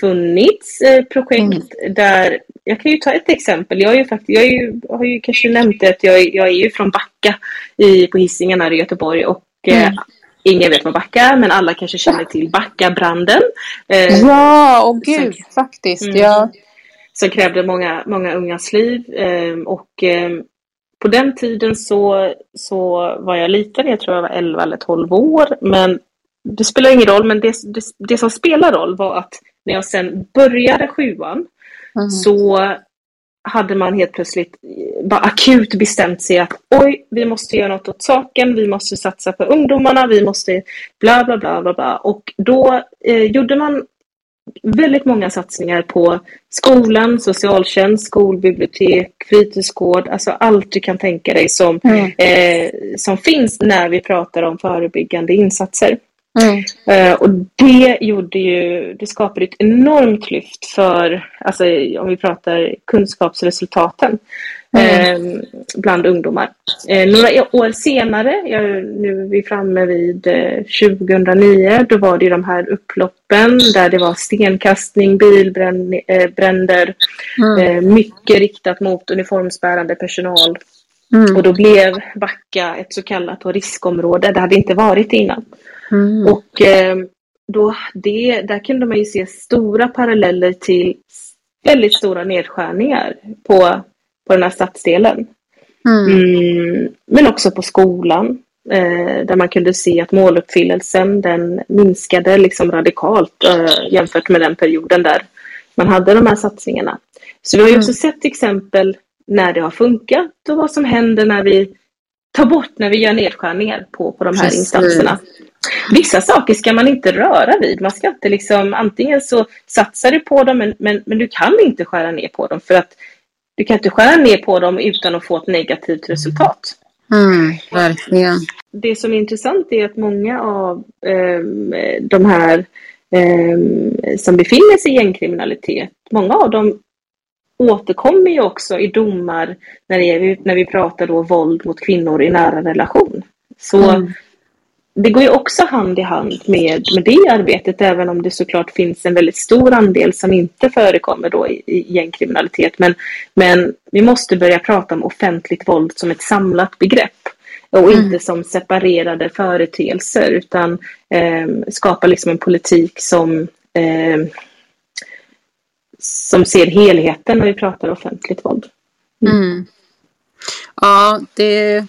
funnits eh, projekt mm. där, jag kan ju ta ett exempel, jag, är ju faktiskt, jag, är ju, har ju kanske nämnt det att jag, jag är ju från Backa i, på Hisingen här i Göteborg och eh, mm. Ingen vet vad Backa men alla kanske känner till Backabranden. Eh, ja, och gud, som, faktiskt. Mm, ja. Som krävde många, många ungas liv. Eh, och eh, på den tiden så, så var jag liten, jag tror jag var 11 eller 12 år. Men det spelar ingen roll, men det, det, det som spelar roll var att när jag sen började sjuan mm. så hade man helt plötsligt bara akut bestämt sig att oj, vi måste göra något åt saken, vi måste satsa på ungdomarna, vi måste bla bla bla bla bla. Och då eh, gjorde man väldigt många satsningar på skolan, socialtjänst, skolbibliotek, fritidsgård, alltså allt du kan tänka dig som, mm. eh, som finns när vi pratar om förebyggande insatser. Mm. Uh, och det gjorde ju, det skapade ett enormt lyft för, alltså om vi pratar kunskapsresultaten mm. uh, bland ungdomar. Uh, några år senare, jag, nu är vi framme vid 2009, då var det de här upploppen där det var stenkastning, bilbränder, mm. mycket riktat mot uniformsbärande personal. Mm. Och då blev Backa ett så kallat riskområde. Det hade inte varit innan. Mm. Och eh, då det, där kunde man ju se stora paralleller till väldigt stora nedskärningar på, på den här stadsdelen. Mm. Mm, men också på skolan. Eh, där man kunde se att måluppfyllelsen den minskade liksom radikalt eh, jämfört med den perioden där man hade de här satsningarna. Så vi har ju också mm. sett exempel när det har funkat och vad som händer när vi tar bort, när vi gör nedskärningar på, på de här Precis. insatserna. Vissa saker ska man inte röra vid. Man ska inte liksom, antingen så satsar du på dem men, men, men du kan inte skära ner på dem för att du kan inte skära ner på dem utan att få ett negativt resultat. Mm, verkligen. Det som är intressant är att många av eh, de här eh, som befinner sig i gängkriminalitet, många av dem återkommer ju också i domar när, är, när vi pratar då våld mot kvinnor i nära relation. Så mm. Det går ju också hand i hand med, med det arbetet även om det såklart finns en väldigt stor andel som inte förekommer då i, i gängkriminalitet. Men, men vi måste börja prata om offentligt våld som ett samlat begrepp och mm. inte som separerade företeelser utan eh, skapa liksom en politik som eh, som ser helheten när vi pratar offentligt våld. Mm. Mm. Ja, det,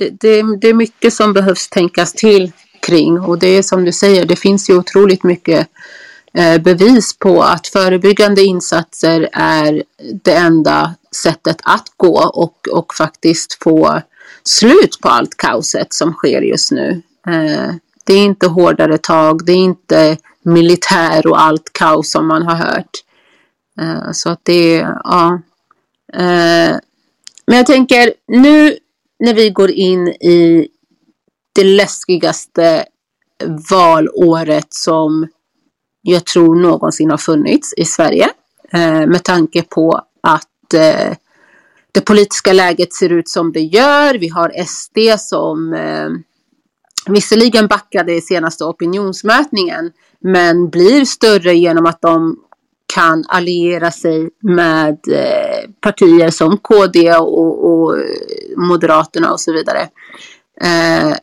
det, det, det är mycket som behövs tänkas till kring och det är som du säger, det finns ju otroligt mycket eh, bevis på att förebyggande insatser är det enda sättet att gå och, och faktiskt få slut på allt kaoset som sker just nu. Eh, det är inte hårdare tag, det är inte militär och allt kaos som man har hört. Eh, så att det är, ja. Men jag tänker nu när vi går in i det läskigaste valåret som jag tror någonsin har funnits i Sverige. Eh, med tanke på att eh, det politiska läget ser ut som det gör. Vi har SD som eh, visserligen backade i senaste opinionsmätningen men blir större genom att de kan alliera sig med eh, partier som KD och, och, Moderaterna och så vidare. Eh,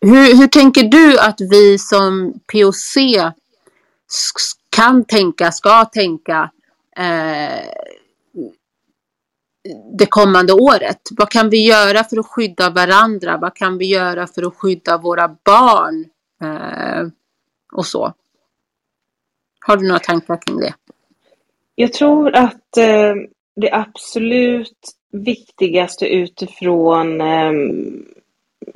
hur, hur tänker du att vi som POC kan tänka, ska tänka eh, det kommande året? Vad kan vi göra för att skydda varandra? Vad kan vi göra för att skydda våra barn? Eh, och så. Har du några tankar kring det? Jag tror att eh, det absolut viktigaste utifrån eh,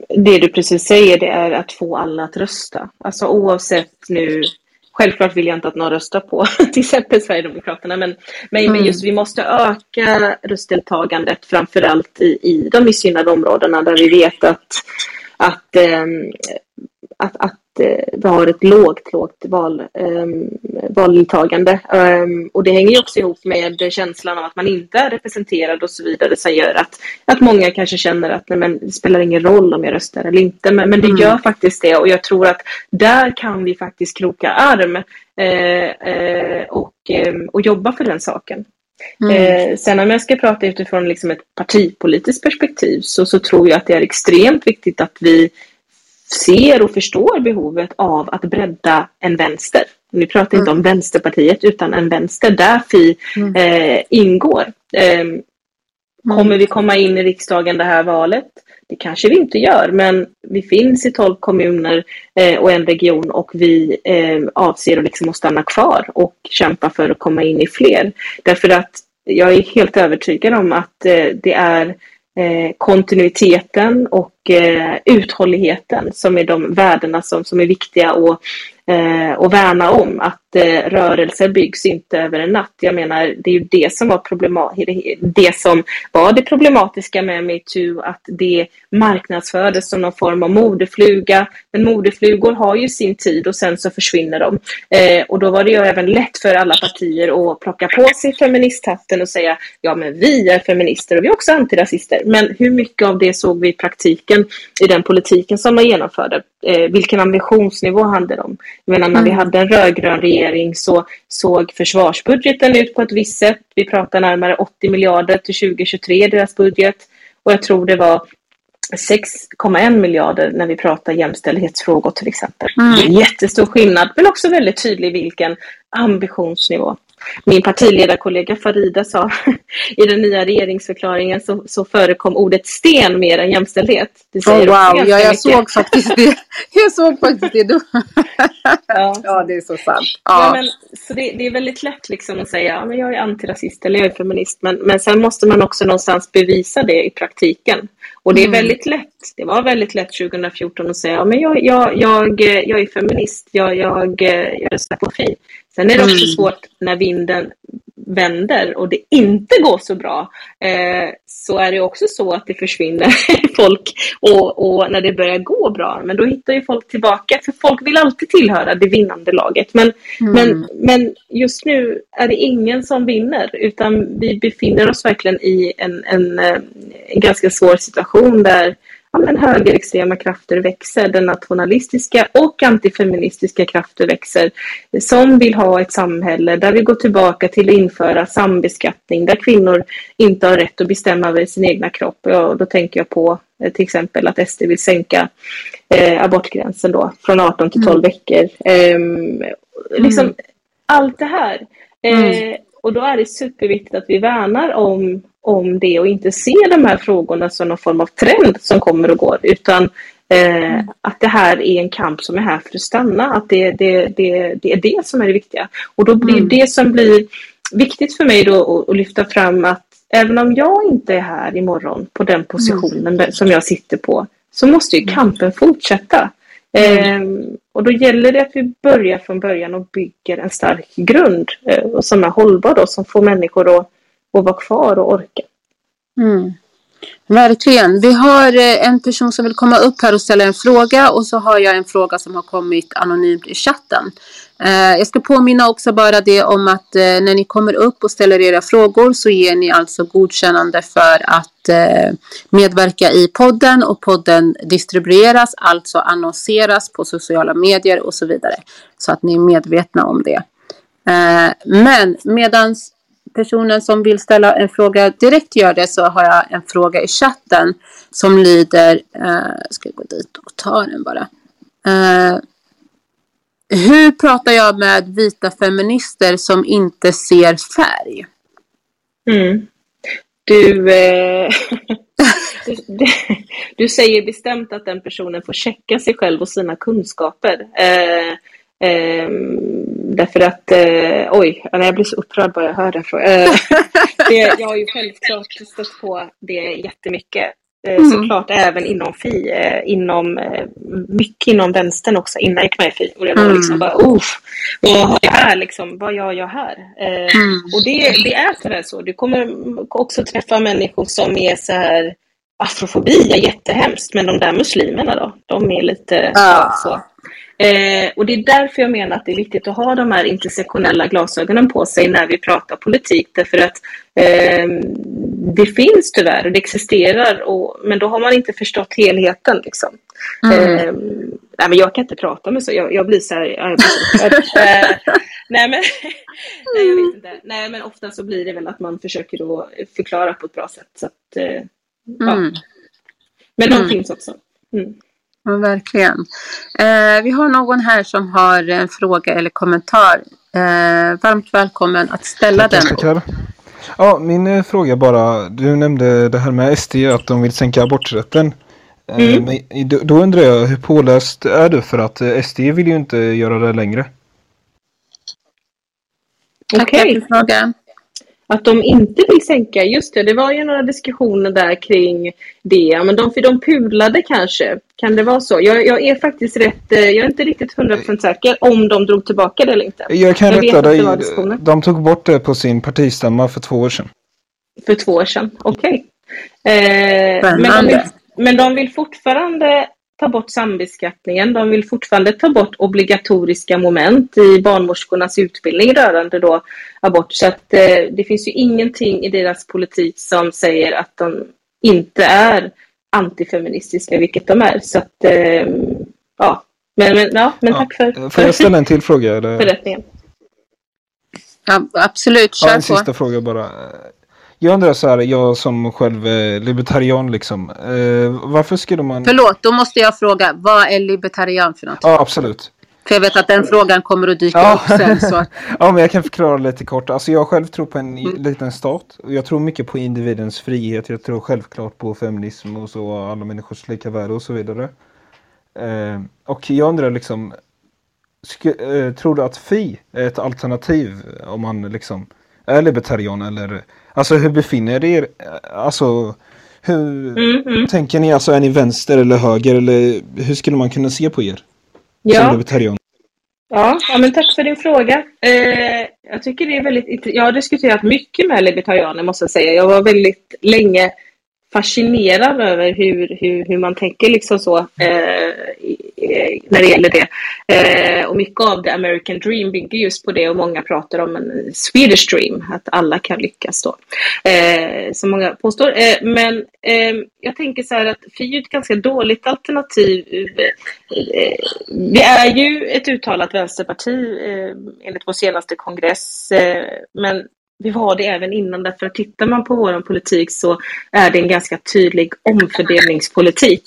det du precis säger, det är att få alla att rösta. Alltså oavsett nu Självklart vill jag inte att någon röstar på [LAUGHS] till exempel Sverigedemokraterna, men, men, mm. just vi måste öka röstdeltagandet framförallt i, i de missgynnade områdena där vi vet att, att, eh, att, att vi har ett lågt, lågt val, um, valdeltagande. Um, och det hänger också ihop med känslan av att man inte är representerad och så vidare som gör att, att många kanske känner att nej, men, det spelar ingen roll om jag röstar eller inte. Men, men det mm. gör faktiskt det och jag tror att där kan vi faktiskt kroka arm eh, eh, och, eh, och jobba för den saken. Mm. Eh, sen om jag ska prata utifrån liksom ett partipolitiskt perspektiv så, så tror jag att det är extremt viktigt att vi ser och förstår behovet av att bredda en vänster. Nu pratar jag inte om Vänsterpartiet utan en vänster där Fi mm. eh, ingår. Eh, kommer vi komma in i riksdagen det här valet? Det kanske vi inte gör, men vi finns i tolv kommuner eh, och en region och vi eh, avser att, liksom att stanna kvar och kämpa för att komma in i fler. Därför att jag är helt övertygad om att eh, det är Eh, kontinuiteten och eh, uthålligheten som är de värdena som, som är viktiga att, eh, att värna om. Att eh, rörelser byggs inte över en natt. Jag menar, det är ju det som var, problemat det som var det problematiska med metoo, att det marknadsfördes som någon form av modefluga. Men modeflugor har ju sin tid och sen så försvinner de. Eh, och då var det ju även lätt för alla partier att plocka på sig feministhatten och säga ja men vi är feminister och vi är också antirasister. Men hur mycket av det såg vi i praktiken i den politiken som man genomförde? Eh, vilken ambitionsnivå handlar det om? Jag menar när mm. vi hade en rödgrön regering så såg försvarsbudgeten ut på ett visst sätt. Vi pratar närmare 80 miljarder till 2023 i deras budget. Och jag tror det var 6,1 miljarder när vi pratar jämställdhetsfrågor till exempel. Mm. Det är en jättestor skillnad men också väldigt tydlig vilken ambitionsnivå. Min partiledarkollega Farida sa [LAUGHS] i den nya regeringsförklaringen så, så förekom ordet sten mer än jämställdhet. Det säger oh, wow, ja, [LAUGHS] jag såg faktiskt det. Jag såg faktiskt det. Ja. [LAUGHS] ja, det är så sant. Ja. ja men, så det, det, är väldigt lätt liksom att säga ja, jag är antirasist eller jag är feminist. Men, men sen måste man också någonstans bevisa det i praktiken. Och det är mm. väldigt lätt. Det var väldigt lätt 2014 att säga ja, men jag, jag, jag, jag är feminist, jag, jag, jag röstar på Fi. Sen är det också mm. svårt när vinden vänder och det inte går så bra. Eh, så är det också så att det försvinner [LAUGHS] folk och, och, när det börjar gå bra. Men då hittar ju folk tillbaka för folk vill alltid tillhöra det vinnande laget. Men, mm. men, men just nu är det ingen som vinner utan vi befinner oss verkligen i en, en, en ganska svår situation där ja, men högerextrema krafter växer, den nationalistiska och antifeministiska krafter växer som vill ha ett samhälle där vi går tillbaka till att införa sambeskattning där kvinnor inte har rätt att bestämma över sin egna kropp. Ja, då tänker jag på eh, till exempel att SD vill sänka eh, abortgränsen då från 18 till 12 mm. veckor. Eh, liksom mm. allt det här. Eh, mm. Och då är det superviktigt att vi värnar om om det och inte se de här frågorna som någon form av trend som kommer och går utan eh, att det här är en kamp som är här för att stanna. Att det, det, det, det är det som är det viktiga. Och då blir mm. det som blir viktigt för mig då att, lyfta fram att även om jag inte är här imorgon på den positionen mm. som jag sitter på så måste ju kampen fortsätta. Mm. Eh, och då gäller det att vi börjar från början och bygger en stark grund eh, som är hållbar då, som får människor att, att vara kvar och orka. Mm. Verkligen. Vi har eh, en person som vill komma upp här och ställa en fråga och så har jag en fråga som har kommit anonymt i chatten. Eh, jag ska påminna också bara det om att eh, när ni kommer upp och ställer era frågor så ger ni alltså godkännande för att medverka i podden och podden distribueras, alltså annonseras på sociala medier och så vidare. Så att ni är medvetna om det. Men medans personen som vill ställa en fråga direkt gör det så har jag en fråga i chatten som lyder, eh, ska gå dit och ta den bara. Eh, hur pratar jag med vita feminister som inte ser färg? Mm. Du, eh, [LAUGHS] du, du, säger bestämt att den personen får checka sig själv och sina kunskaper. Eh, eh, Därför att, eh, oj, jag blir så upprörd bara jag hör det. Eh, det. Jag har ju självklart stött på det jättemycket. Eh, mm. Såklart även inom FI, eh, inom, eh, mycket inom vänstern också innan jag gick med i FI. Och det var mm. liksom bara, vad har jag här liksom? Vad gör jag här? Eh, mm. Och det, det är tyvärr så. Du kommer också träffa människor som är så här, afrofobi är jättehemskt, men de där muslimerna då, de är lite ah. så. Eh, och det är därför jag menar att det är viktigt att ha de här intersektionella glasögonen på sig när vi pratar politik. Därför att eh, det finns tyvärr och det existerar, och, men då har man inte förstått helheten. Liksom. Mm. Eh, nej, men jag kan inte prata med så, jag, jag blir så här... Jag blir så [LAUGHS] eh, nej, men, [LAUGHS] nej, jag vet inte. Nej, men ofta så blir det väl att man försöker då förklara på ett bra sätt. Så att, eh, ja. Mm. Men de mm. finns också. Mm. Ja, verkligen. Eh, vi har någon här som har en fråga eller kommentar. Eh, varmt välkommen att ställa Tack, den. Tackar. Ja, min eh, fråga bara. Du nämnde det här med SD, att de vill sänka aborträtten. Eh, mm. Men, då, då undrar jag, hur påläst är du? För att eh, SD vill ju inte göra det längre. Okej. Okay. frågan att de inte vill sänka, just det, det var ju några diskussioner där kring det, men de, för de pulade kanske, kan det vara så? Jag, jag är faktiskt rätt, eh, jag är inte riktigt 100% säker om de drog tillbaka det eller inte. Jag kan jag rätta dig, de tog bort det på sin partistämma för två år sedan. För två år sedan, okej. Okay. Eh, men, men de vill fortfarande ta bort sambeskattningen. De vill fortfarande ta bort obligatoriska moment i barnmorskornas utbildning rörande då abort. Så att eh, det finns ju ingenting i deras politik som säger att de inte är antifeministiska, vilket de är. Så att, eh, ja. Men, men, ja, men ja. tack för... Får jag ställa en till fråga? Eller? [LAUGHS] Ja, absolut, kör ja, en på. sista fråga bara. Jag undrar så här, jag som själv är libertarian liksom. Eh, varför skulle man... Förlåt, då måste jag fråga. Vad är libertarian för något? Ja, absolut. För jag vet att den frågan kommer att dyka ja. upp sen. Så. [LAUGHS] ja, men jag kan förklara lite kort. Alltså jag själv tror på en mm. liten stat. Jag tror mycket på individens frihet. Jag tror självklart på feminism och så. Alla människors lika värde och så vidare. Eh, och jag undrar liksom. Eh, tror du att Fi är ett alternativ om man liksom är libertarian eller Alltså hur befinner er? Alltså hur mm, mm. tänker ni? Alltså är ni vänster eller höger eller hur skulle man kunna se på er? Ja. Libertarian? Ja, ja, men tack för din fråga. Eh, jag tycker det är väldigt Jag har diskuterat mycket med libertarianer måste jag säga. Jag var väldigt länge fascinerad över hur, hur, hur man tänker liksom så eh, Eh, när det gäller det. Eh, och mycket av the American Dream bygger just på det och många pratar om en Swedish Dream, att alla kan lyckas då. Eh, som många påstår. Eh, men eh, jag tänker så här att FI är ett ganska dåligt alternativ. Eh, vi är ju ett uttalat vänsterparti eh, enligt vår senaste kongress, eh, men vi var det även innan därför att tittar man på vår politik så är det en ganska tydlig omfördelningspolitik.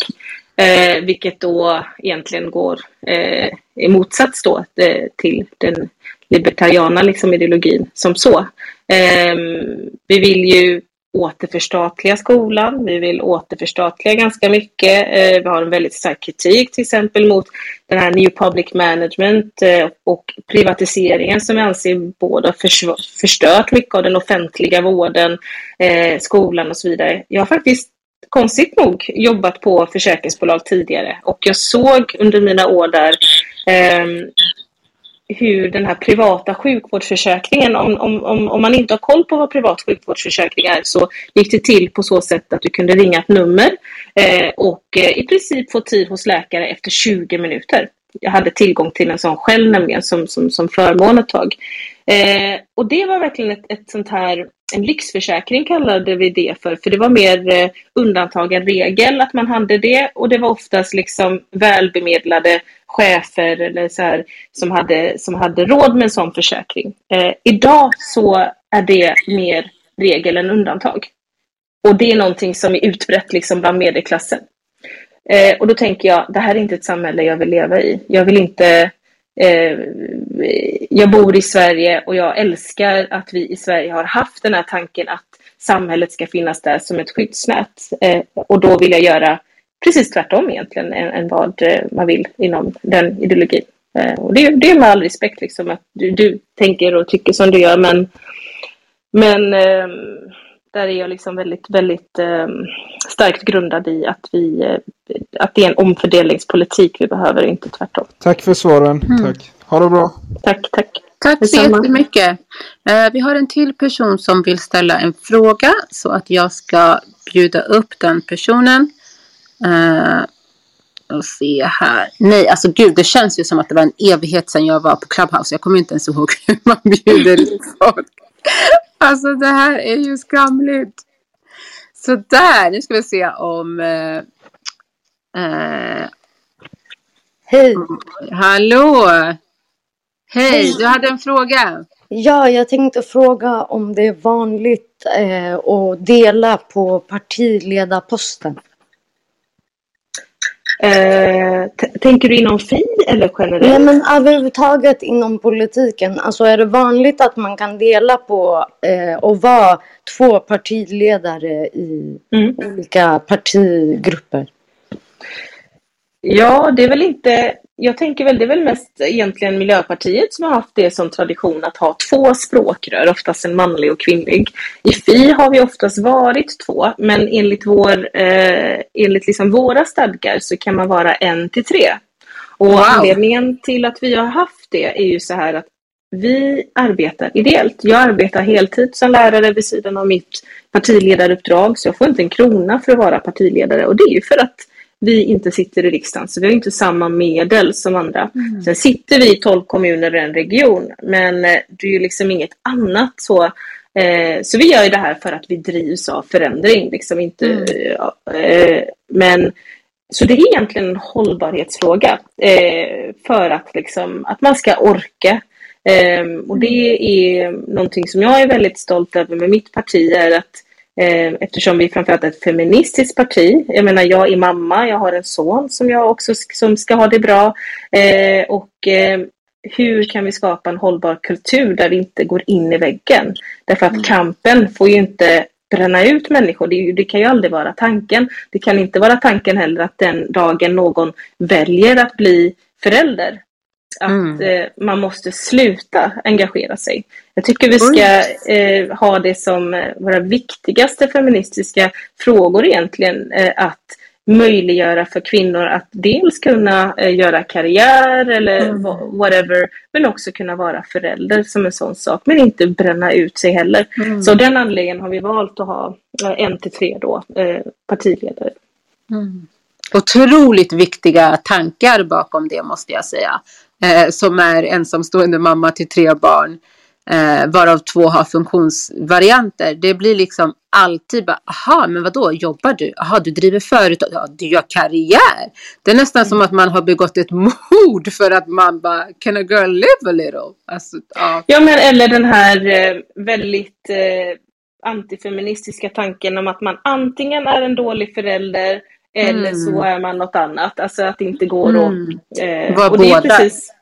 Eh, vilket då egentligen går eh, i motsats då eh, till den libertariana liksom, ideologin som så. Eh, vi vill ju återförstatliga skolan. Vi vill återförstatliga ganska mycket. Eh, vi har en väldigt stark kritik till exempel mot den här New Public Management eh, och privatiseringen som vi anser både har förstört mycket av den offentliga vården, eh, skolan och så vidare. Jag har faktiskt konstigt nog jobbat på försäkringsbolag tidigare och jag såg under mina år där eh, hur den här privata sjukvårdsförsäkringen, om, om, om man inte har koll på vad privat sjukvårdsförsäkring är så gick det till på så sätt att du kunde ringa ett nummer eh, och eh, i princip få tid hos läkare efter 20 minuter. Jag hade tillgång till en sån själv nämligen som, som, som förmån ett tag. Eh, och det var verkligen ett, ett sånt här en lyxförsäkring kallade vi det för, för det var mer eh, undantag än regel att man hade det och det var oftast liksom välbemedlade chefer eller så här, som, hade, som hade råd med en sån försäkring. Eh, idag så är det mer regel än undantag. Och det är någonting som är utbrett liksom bland medelklassen. Eh, och då tänker jag, det här är inte ett samhälle jag vill leva i. Jag vill inte Eh, jag bor i Sverige och jag älskar att vi i Sverige har haft den här tanken att samhället ska finnas där som ett skyddsnät. Eh, och då vill jag göra precis tvärtom egentligen än, än vad eh, man vill inom den ideologin. Eh, och det, det är med all respekt liksom att du, du tänker och tycker som du gör men, men ehm, där är jag liksom väldigt, väldigt eh, starkt grundad i att, vi, eh, att det är en omfördelningspolitik vi behöver, inte tvärtom. Tack för svaren. Mm. Tack. Ha det bra. Tack, tack. Tack så jättemycket. Eh, vi har en till person som vill ställa en fråga så att jag ska bjuda upp den personen. Eh, och se här. Nej, alltså gud, det känns ju som att det var en evighet sedan jag var på Clubhouse. Jag kommer inte ens ihåg [LAUGHS] hur man bjuder in folk. Alltså det här är ju skamligt. Så där, nu ska vi se om... Eh, eh, Hej! Hallå! Hej, du hade en fråga. Ja, jag tänkte fråga om det är vanligt eh, att dela på partiledarposten. Eh, tänker du inom Fi eller generellt? Nej, men överhuvudtaget inom politiken. Alltså är det vanligt att man kan dela på eh, och vara två partiledare i mm. olika partigrupper? Ja, det är väl inte jag tänker väl, det är väl mest egentligen Miljöpartiet som har haft det som tradition att ha två språkrör, oftast en manlig och kvinnlig. I Fi har vi oftast varit två, men enligt, vår, eh, enligt liksom våra stadgar så kan man vara en till tre. Och wow. anledningen till att vi har haft det är ju så här att vi arbetar ideellt. Jag arbetar heltid som lärare vid sidan av mitt partiledaruppdrag, så jag får inte en krona för att vara partiledare. Och det är ju för att vi inte sitter i riksdagen, så vi har inte samma medel som andra. Mm. Sen sitter vi i tolv kommuner i en region, men eh, det är ju liksom inget annat så. Eh, så vi gör ju det här för att vi drivs av förändring, liksom inte... Mm. Eh, men så det är egentligen en hållbarhetsfråga eh, för att, liksom, att man ska orka. Eh, och det är någonting som jag är väldigt stolt över med mitt parti, är att eftersom vi framförallt är ett feministiskt parti. Jag menar, jag är mamma, jag har en son som jag också som ska ha det bra. Eh, och eh, hur kan vi skapa en hållbar kultur där vi inte går in i väggen? Därför att mm. kampen får ju inte bränna ut människor. Det, det, kan ju aldrig vara tanken. Det kan inte vara tanken heller att den dagen någon väljer att bli förälder att mm. eh, man måste sluta engagera sig. Jag tycker vi ska eh, ha det som eh, våra viktigaste feministiska frågor egentligen. Eh, att möjliggöra för kvinnor att dels kunna eh, göra karriär eller mm. whatever, men också kunna vara förälder som en sån sak, men inte bränna ut sig heller. Mm. Så den anledningen har vi valt att ha eh, en till tre då, partiledare. Mm. Otroligt viktiga tankar bakom det måste jag säga eh, som är ensamstående mamma till tre barn, eh, varav två har funktionsvarianter. Det blir liksom alltid bara, aha, men vadå, jobbar du? Aha, du driver företag? Ja, du gör karriär. Det är nästan mm. som att man har begått ett [LAUGHS] mord för att man bara, can a girl live a little? Alltså, ja. ja, men eller den här eh, väldigt eh, antifeministiska tanken om att man antingen är en dålig förälder eller mm. så är man något annat. Alltså att det inte går mm. att... Eh, Var och det är precis,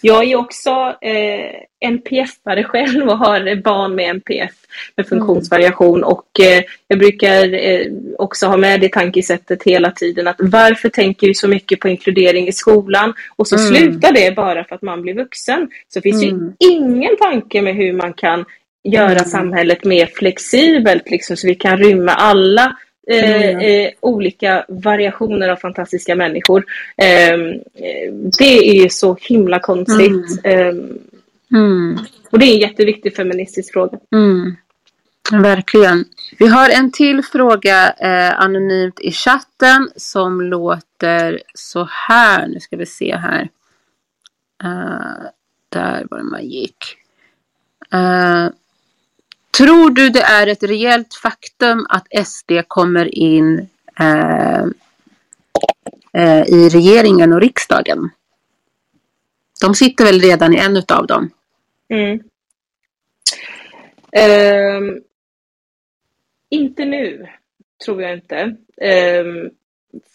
jag är också eh, NPF-are själv och har barn med NPF med mm. funktionsvariation mm. och eh, jag brukar eh, också ha med det tankesättet hela tiden att varför tänker vi så mycket på inkludering i skolan och så mm. slutar det bara för att man blir vuxen. Så finns ju mm. ingen tanke med hur man kan göra mm. samhället mer flexibelt liksom, så vi kan rymma alla Mm. Eh, olika variationer av fantastiska människor. Eh, det är ju så himla konstigt. Mm. Mm. Och det är en jätteviktig feministisk fråga. Mm. Verkligen. Vi har en till fråga eh, anonymt i chatten som låter så här. Nu ska vi se här. Uh, där var det man gick. Uh, tror du det är ett reellt faktum att SD kommer in uh, i regeringen och riksdagen? De sitter väl redan i en av dem? Mm. Um, inte nu, tror jag inte. Um,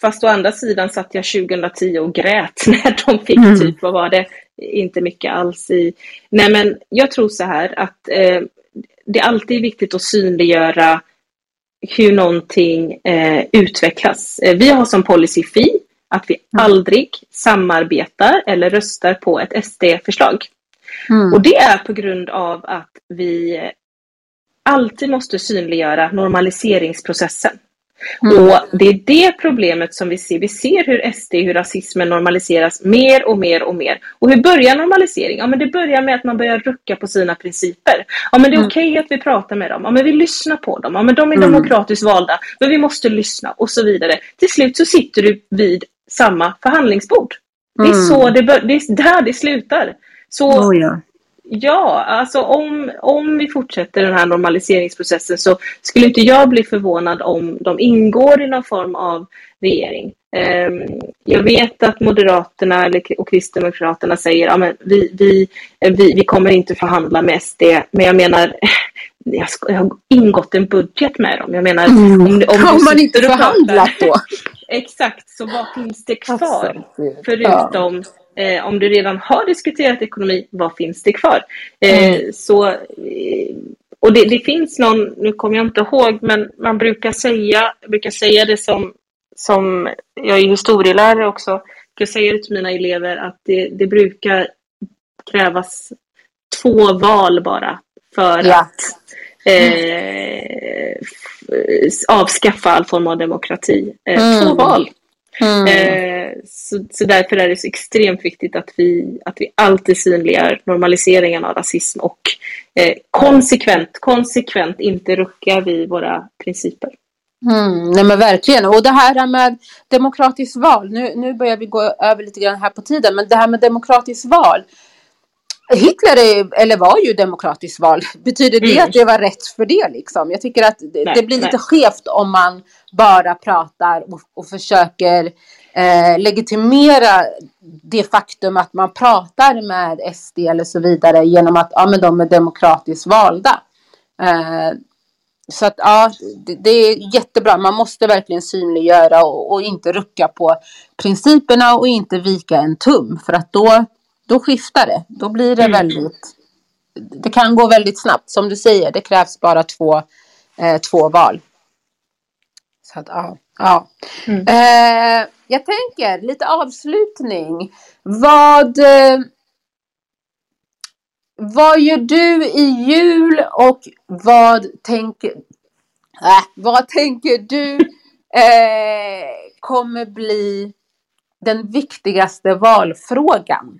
fast å andra sidan satt jag 2010 och grät [LAUGHS] när de fick mm. typ, vad var det, inte mycket alls i... Nej men jag tror så här att eh, det är alltid viktigt att synliggöra hur någonting eh, utvecklas. Eh, vi har som policy FI att vi mm. aldrig samarbetar eller röstar på ett SD-förslag. Mm. Och det är på grund av att vi alltid måste synliggöra normaliseringsprocessen. Mm. Och det är det problemet som vi ser. Vi ser hur SD, hur rasismen normaliseras mer och mer och mer. Och hur börjar normalisering? Ja, men det börjar med att man börjar rucka på sina principer. Ja, men det är mm. okej okay att vi pratar med dem. Ja, men vi lyssnar på dem. Ja, men de är mm. demokratiskt valda. Men vi måste lyssna och så vidare. Till slut så sitter du vid samma förhandlingsbord. Det är mm. så det, det är där det slutar. Så oh, ja. Ja, alltså om, om vi fortsätter den här normaliseringsprocessen så skulle inte jag bli förvånad om de ingår i någon form av regering. Ehm, jag vet att Moderaterna och Kristdemokraterna säger att ja, vi, vi, vi, vi kommer inte förhandla med SD, men jag menar [LAUGHS] jag, har ingått en budget med dem. Jag menar, mm. om, om Har man inte förhandlat då? [LAUGHS] Exakt, så vad finns det kvar? Alltså, förutom ja Eh, om du redan har diskuterat ekonomi, vad finns det kvar? Eh, mm. så, eh, och det, det, finns någon, nu kommer jag inte ihåg, men man brukar säga, brukar säga det som, som jag är historielärare också, jag det till mina elever att det, det brukar krävas två val bara för ja. att eh, avskaffa all form av demokrati. Eh, mm. Två val. Mm. Eh, så, så därför är det så extremt viktigt att vi, att vi alltid synliggör normaliseringen av rasism och eh, konsekvent, konsekvent inte ruckar vid våra principer. Mm, nej men verkligen. Och det här med demokratiskt val, nu, nu börjar vi gå över lite grann här på tiden, men det här med demokratiskt val. Hitler är, eller var ju demokratiskt val. Betyder det mm. att det var rätt för det liksom? Jag tycker att det, nej, det blir lite nej. skevt om man bara pratar och, och försöker eh, legitimera det faktum att man pratar med SD eller så vidare genom att ja, men de är demokratiskt valda. Eh, så att ja, det, det, är jättebra. Man måste verkligen synliggöra och, och, inte rucka på principerna och inte vika en tum för att då, då skiftar det. Då blir det mm. väldigt, det kan gå väldigt snabbt. Som du säger, det krävs bara två, eh, två val. Så att, ja. ja. Mm. Eh, jag tänker lite avslutning. Vad, eh, vad gör du i jul och vad tänker, äh, vad tänker du eh, kommer bli den viktigaste valfrågan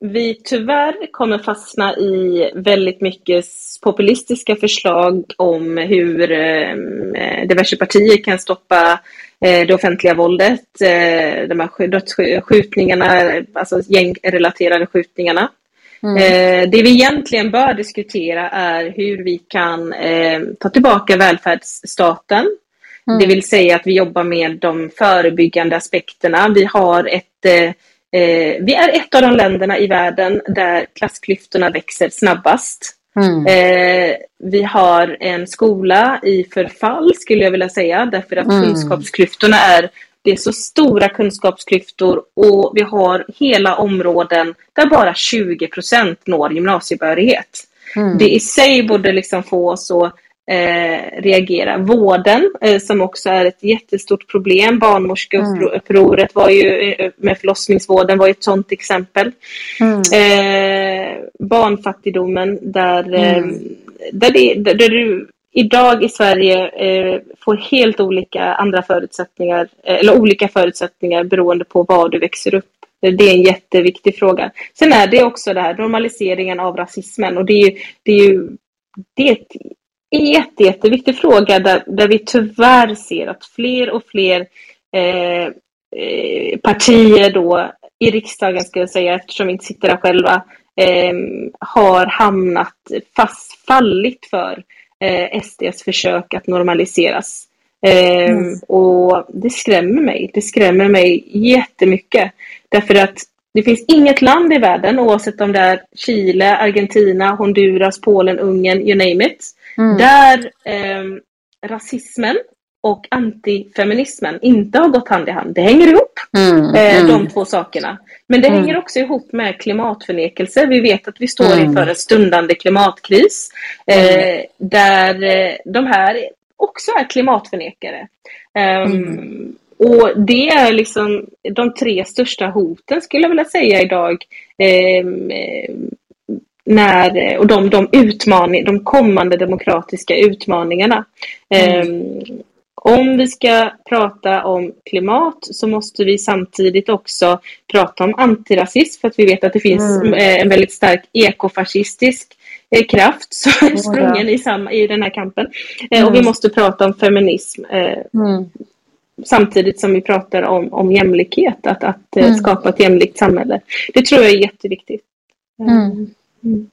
vi tyvärr kommer fastna i väldigt mycket populistiska förslag om hur eh, diverse partier kan stoppa eh, det offentliga våldet, eh, de här dödsskjutningarna, alltså gängrelaterade skjutningarna. Mm. Det vi egentligen bör diskutera är hur vi kan ta tillbaka välfärdsstaten. Mm. Det vill säga att vi jobbar med de förebyggande aspekterna. Vi har ett eh, vi är ett av de länderna i världen där klassklyftorna växer snabbast. Mm. Eh, vi har en skola i förfall skulle jag vilja säga därför att mm. kunskapsklyftorna är det är så stora kunskapsklyftor och vi har hela områden där bara 20% når gymnasiebehörighet. Mm. Det i sig borde liksom få oss att eh, reagera. Vården eh, som också är ett jättestort problem. Barnmorskeupproret var ju eh, med förlossningsvården var ett sådant exempel. Mm. Eh, barnfattigdomen där, eh, mm. där, det, där, där du idag i Sverige eh, får helt olika andra förutsättningar, eller olika förutsättningar beroende på var du växer upp. Det är en jätteviktig fråga. Sen är det också det här normaliseringen av rasismen och det är ju, det är ju det är ett jätte, jätteviktig fråga där, där vi tyvärr ser att fler och fler eh, eh, partier då i riksdagen, ska jag säga, eftersom vi inte sitter där själva, eh, har hamnat fast, fallit för eh, SDs försök att normaliseras. Eh, mm. Och det skrämmer mig. Det skrämmer mig jättemycket. Därför att det finns inget land i världen, oavsett om det är Chile, Argentina, Honduras, Polen, Ungern, you name it, Mm. Där eh, rasismen och antifeminismen inte har gått hand i hand. Det hänger ihop, mm, eh, mm. de två sakerna. Men det mm. hänger också ihop med klimatförnekelse. Vi vet att vi står mm. inför en stundande klimatkris eh, där eh, de här också är klimatförnekare. Um, och det är liksom de tre största hoten skulle jag vilja säga idag eh, när, och de, de, utmaning, de kommande demokratiska utmaningarna. Mm. Um, om vi ska prata om klimat så måste vi samtidigt också prata om antirasism för att vi vet att det finns mm. Eh, en väldigt stark ekofascistisk eh, kraft som är sprungen i, samma, i den här kampen. Mm. Och vi mm. måste prata om feminism. Mm. Samtidigt som vi pratar om, om jämlikhet, att, att mm. skapa ett jämlikt samhälle. Det tror jag är jätteviktigt. Mm.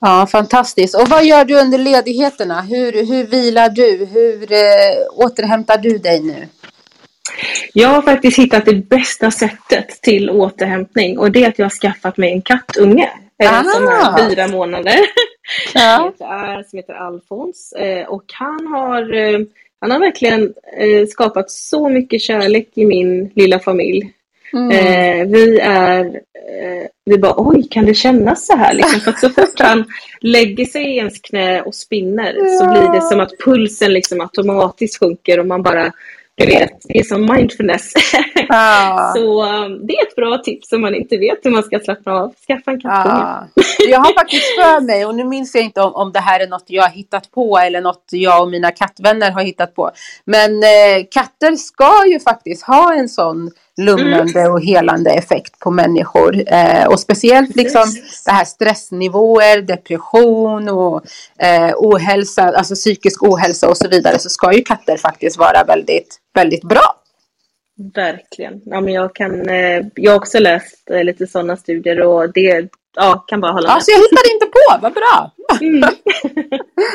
Ja, fantastiskt. Och vad gör du under ledigheterna? Hur, hur vilar du? Hur eh, återhämtar du dig nu? Jag har faktiskt hittat det bästa sättet till återhämtning och det är att jag har skaffat mig en kattunge eh, som är fyra månader. [LAUGHS] Ja. som heter Alfons eh, och han har, eh, han har verkligen skapat så mycket kärlek i min lilla familj. Mm. Eh, vi är, eh, vi bara oj, kan det kännas så här? Liksom, för så fort han lägger sig i ens knä och spinner ja. så blir det som att pulsen liksom automatiskt sjunker och man bara du vet, det är som mindfulness. Ah. [LAUGHS] så um, det är ett bra tips om man inte vet hur man ska slappna av. Skaffa en kattunge. Ah. Jag har [LAUGHS] faktiskt för mig, och nu minns jag inte om, om det här är något jag har hittat på eller något jag och mina kattvänner har hittat på. Men eh, katter ska ju faktiskt ha en sån lugnande och helande effekt på människor. Eh, och speciellt liksom det här stressnivåer, depression och eh, ohälsa, alltså psykisk ohälsa och så vidare så ska ju katter faktiskt vara väldigt, väldigt bra. Verkligen. Ja, men jag, kan, eh, jag har också läst eh, lite sådana studier och det ja, kan bara hålla med. Alltså jag hittade inte på, vad bra! Mm. [LAUGHS]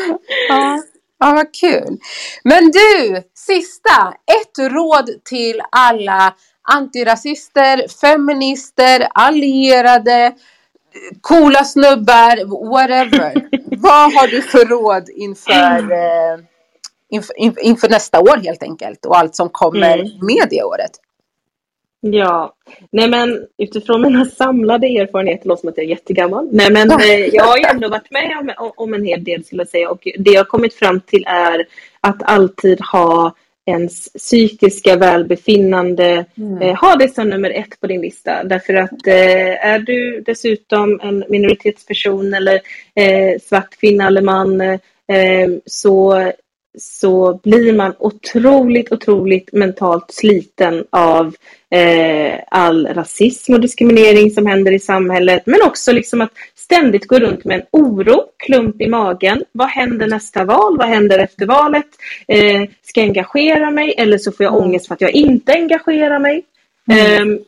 [LAUGHS] ja. Ja, vad kul. Men du, sista, ett råd till alla antirasister, feminister, allierade, coola snubbar, whatever. [LAUGHS] Vad har du för råd inför, eh, inför, inför, nästa år helt enkelt och allt som kommer mm. med det året? Ja, nej men utifrån mina samlade erfarenheter, låter som att jag är jättegammal. Nej men eh, jag har ju ändå varit med om, om en hel del skulle jag säga och det jag kommit fram till är att alltid ha ens psykiska välbefinnande, mm. eh, ha det som nummer ett på din lista. Därför att eh, är du dessutom en minoritetsperson eller eh, svart kvinna eller man eh, så så blir man otroligt, otroligt mentalt sliten av eh, all rasism och diskriminering som händer i samhället. Men också liksom att ständigt gå runt med en oro, klump i magen. Vad händer nästa val? Vad händer efter valet? Eh, ska jag engagera mig eller så får jag mm. ångest för att jag inte engagerar mig. Mm. Eh,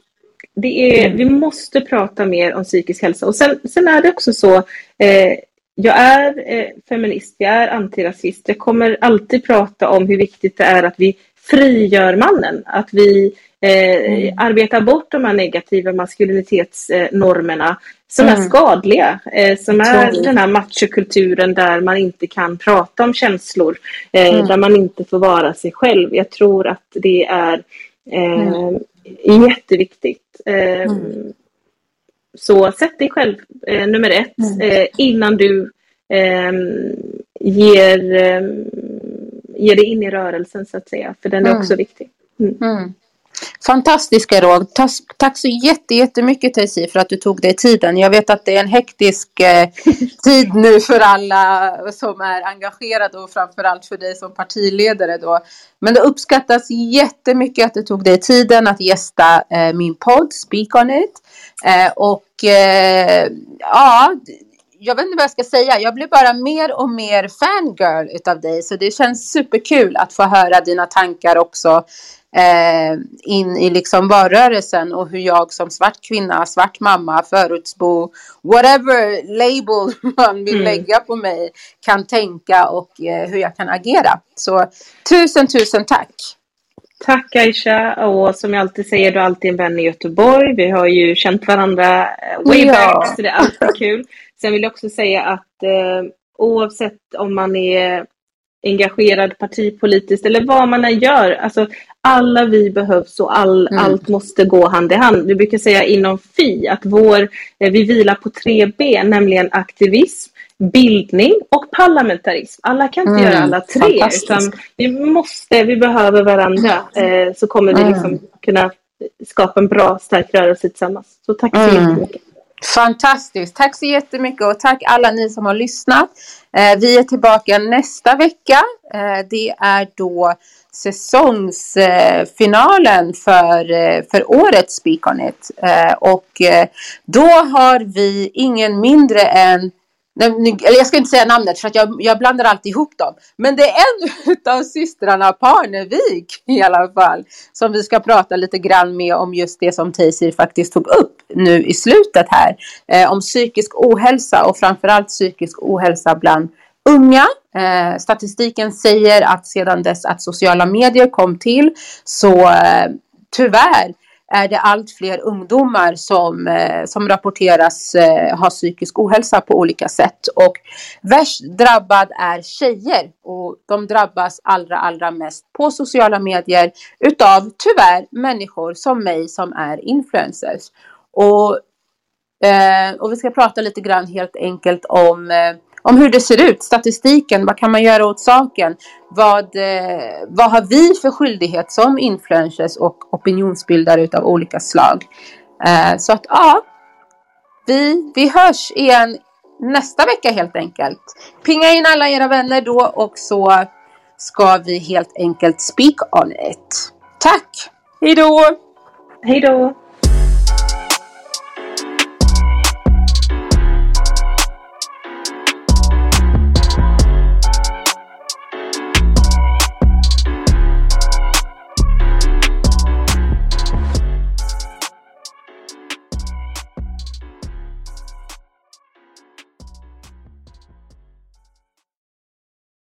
det är, mm. Vi måste prata mer om psykisk hälsa. Och sen, sen är det också så, eh, jag är eh, feminist, jag är antirasist. Jag kommer alltid prata om hur viktigt det är att vi frigör mannen. Att vi eh, mm. arbetar bort de här negativa maskulinitetsnormerna som mm. är skadliga. Eh, som är den här machokulturen där man inte kan prata om känslor. Eh, mm. Där man inte får vara sig själv. Jag tror att det är eh, mm. jätteviktigt. Eh, mm. Så sätt dig själv eh, nummer ett mm. innan du ger, ger dig in i rörelsen så att säga. För den är mm. också viktig. Mm. mm. Fantastiska råd. Tack, tack så jättemycket Tejsi för att du tog dig tiden. Jag vet att det är en hektisk eh, [LAUGHS] tid nu för alla som är engagerade och framförallt för dig som partiledare då. Men det uppskattas jättemycket att du tog dig tiden att gästa eh, min podd Speak on it. Eh, och eh, ja, jag vet inte vad jag ska säga. Jag blir bara mer och mer fangirl utav dig. Så det känns superkul att få höra dina tankar också eh, in i liksom valrörelsen och hur jag som svart kvinna, svart mamma, förortsbo, whatever label [LAUGHS] man vill mm. lägga på mig kan tänka och eh, hur jag kan agera. Så tusen, tusen tack! Tack Aisha och som jag alltid säger, du är alltid en vän i Göteborg. Vi har ju känt varandra eh, way ja. back, så det är alltid kul. [LAUGHS] Sen vill jag också säga att eh, oavsett om man är engagerad partipolitiskt eller vad man än gör, alltså alla vi behövs och all, mm. allt måste gå hand i hand. Vi brukar säga inom FI att vår, eh, vi vilar på tre ben, nämligen aktivism, bildning och parlamentarism. Alla kan inte mm, göra alla tre utan vi måste, vi behöver varandra eh, så kommer vi liksom mm. kunna skapa en bra stark rörelse tillsammans. Så tack så mm. jättemycket. Fantastiskt. Tack så jättemycket och tack alla ni som har lyssnat. Eh, vi är tillbaka nästa vecka. Eh, det är då säsongsfinalen för, eh, för årets Speak On It. Eh, och eh, då har vi ingen mindre än eller jag ska inte säga namnet för att jag, jag blandar alltid ihop dem. Men det är en [LAUGHS] av systrarna Parnevik i alla fall. Som vi ska prata lite grann med om just det som Teysir faktiskt tog upp nu i slutet här. Eh, om psykisk ohälsa och framförallt psykisk ohälsa bland unga. Eh, statistiken säger att sedan dess att sociala medier kom till så eh, tyvärr är det allt fler ungdomar som, eh, som rapporteras eh, ha psykisk ohälsa på olika sätt. Och värst drabbad är tjejer och de drabbas allra, allra mest på sociala medier utav tyvärr människor som mig som är influencers. Och, eh, och vi ska prata lite grann helt enkelt om om hur det ser ut, statistiken, vad kan man göra åt saken? Vad, eh, vad har vi för skyldighet som influencers och opinionsbildare av olika slag? Eh, så att ja, vi, vi hörs igen nästa vecka helt enkelt. Pinga in alla era vänner då och så ska vi helt enkelt speak on it. Tack! Hej då! Hej då!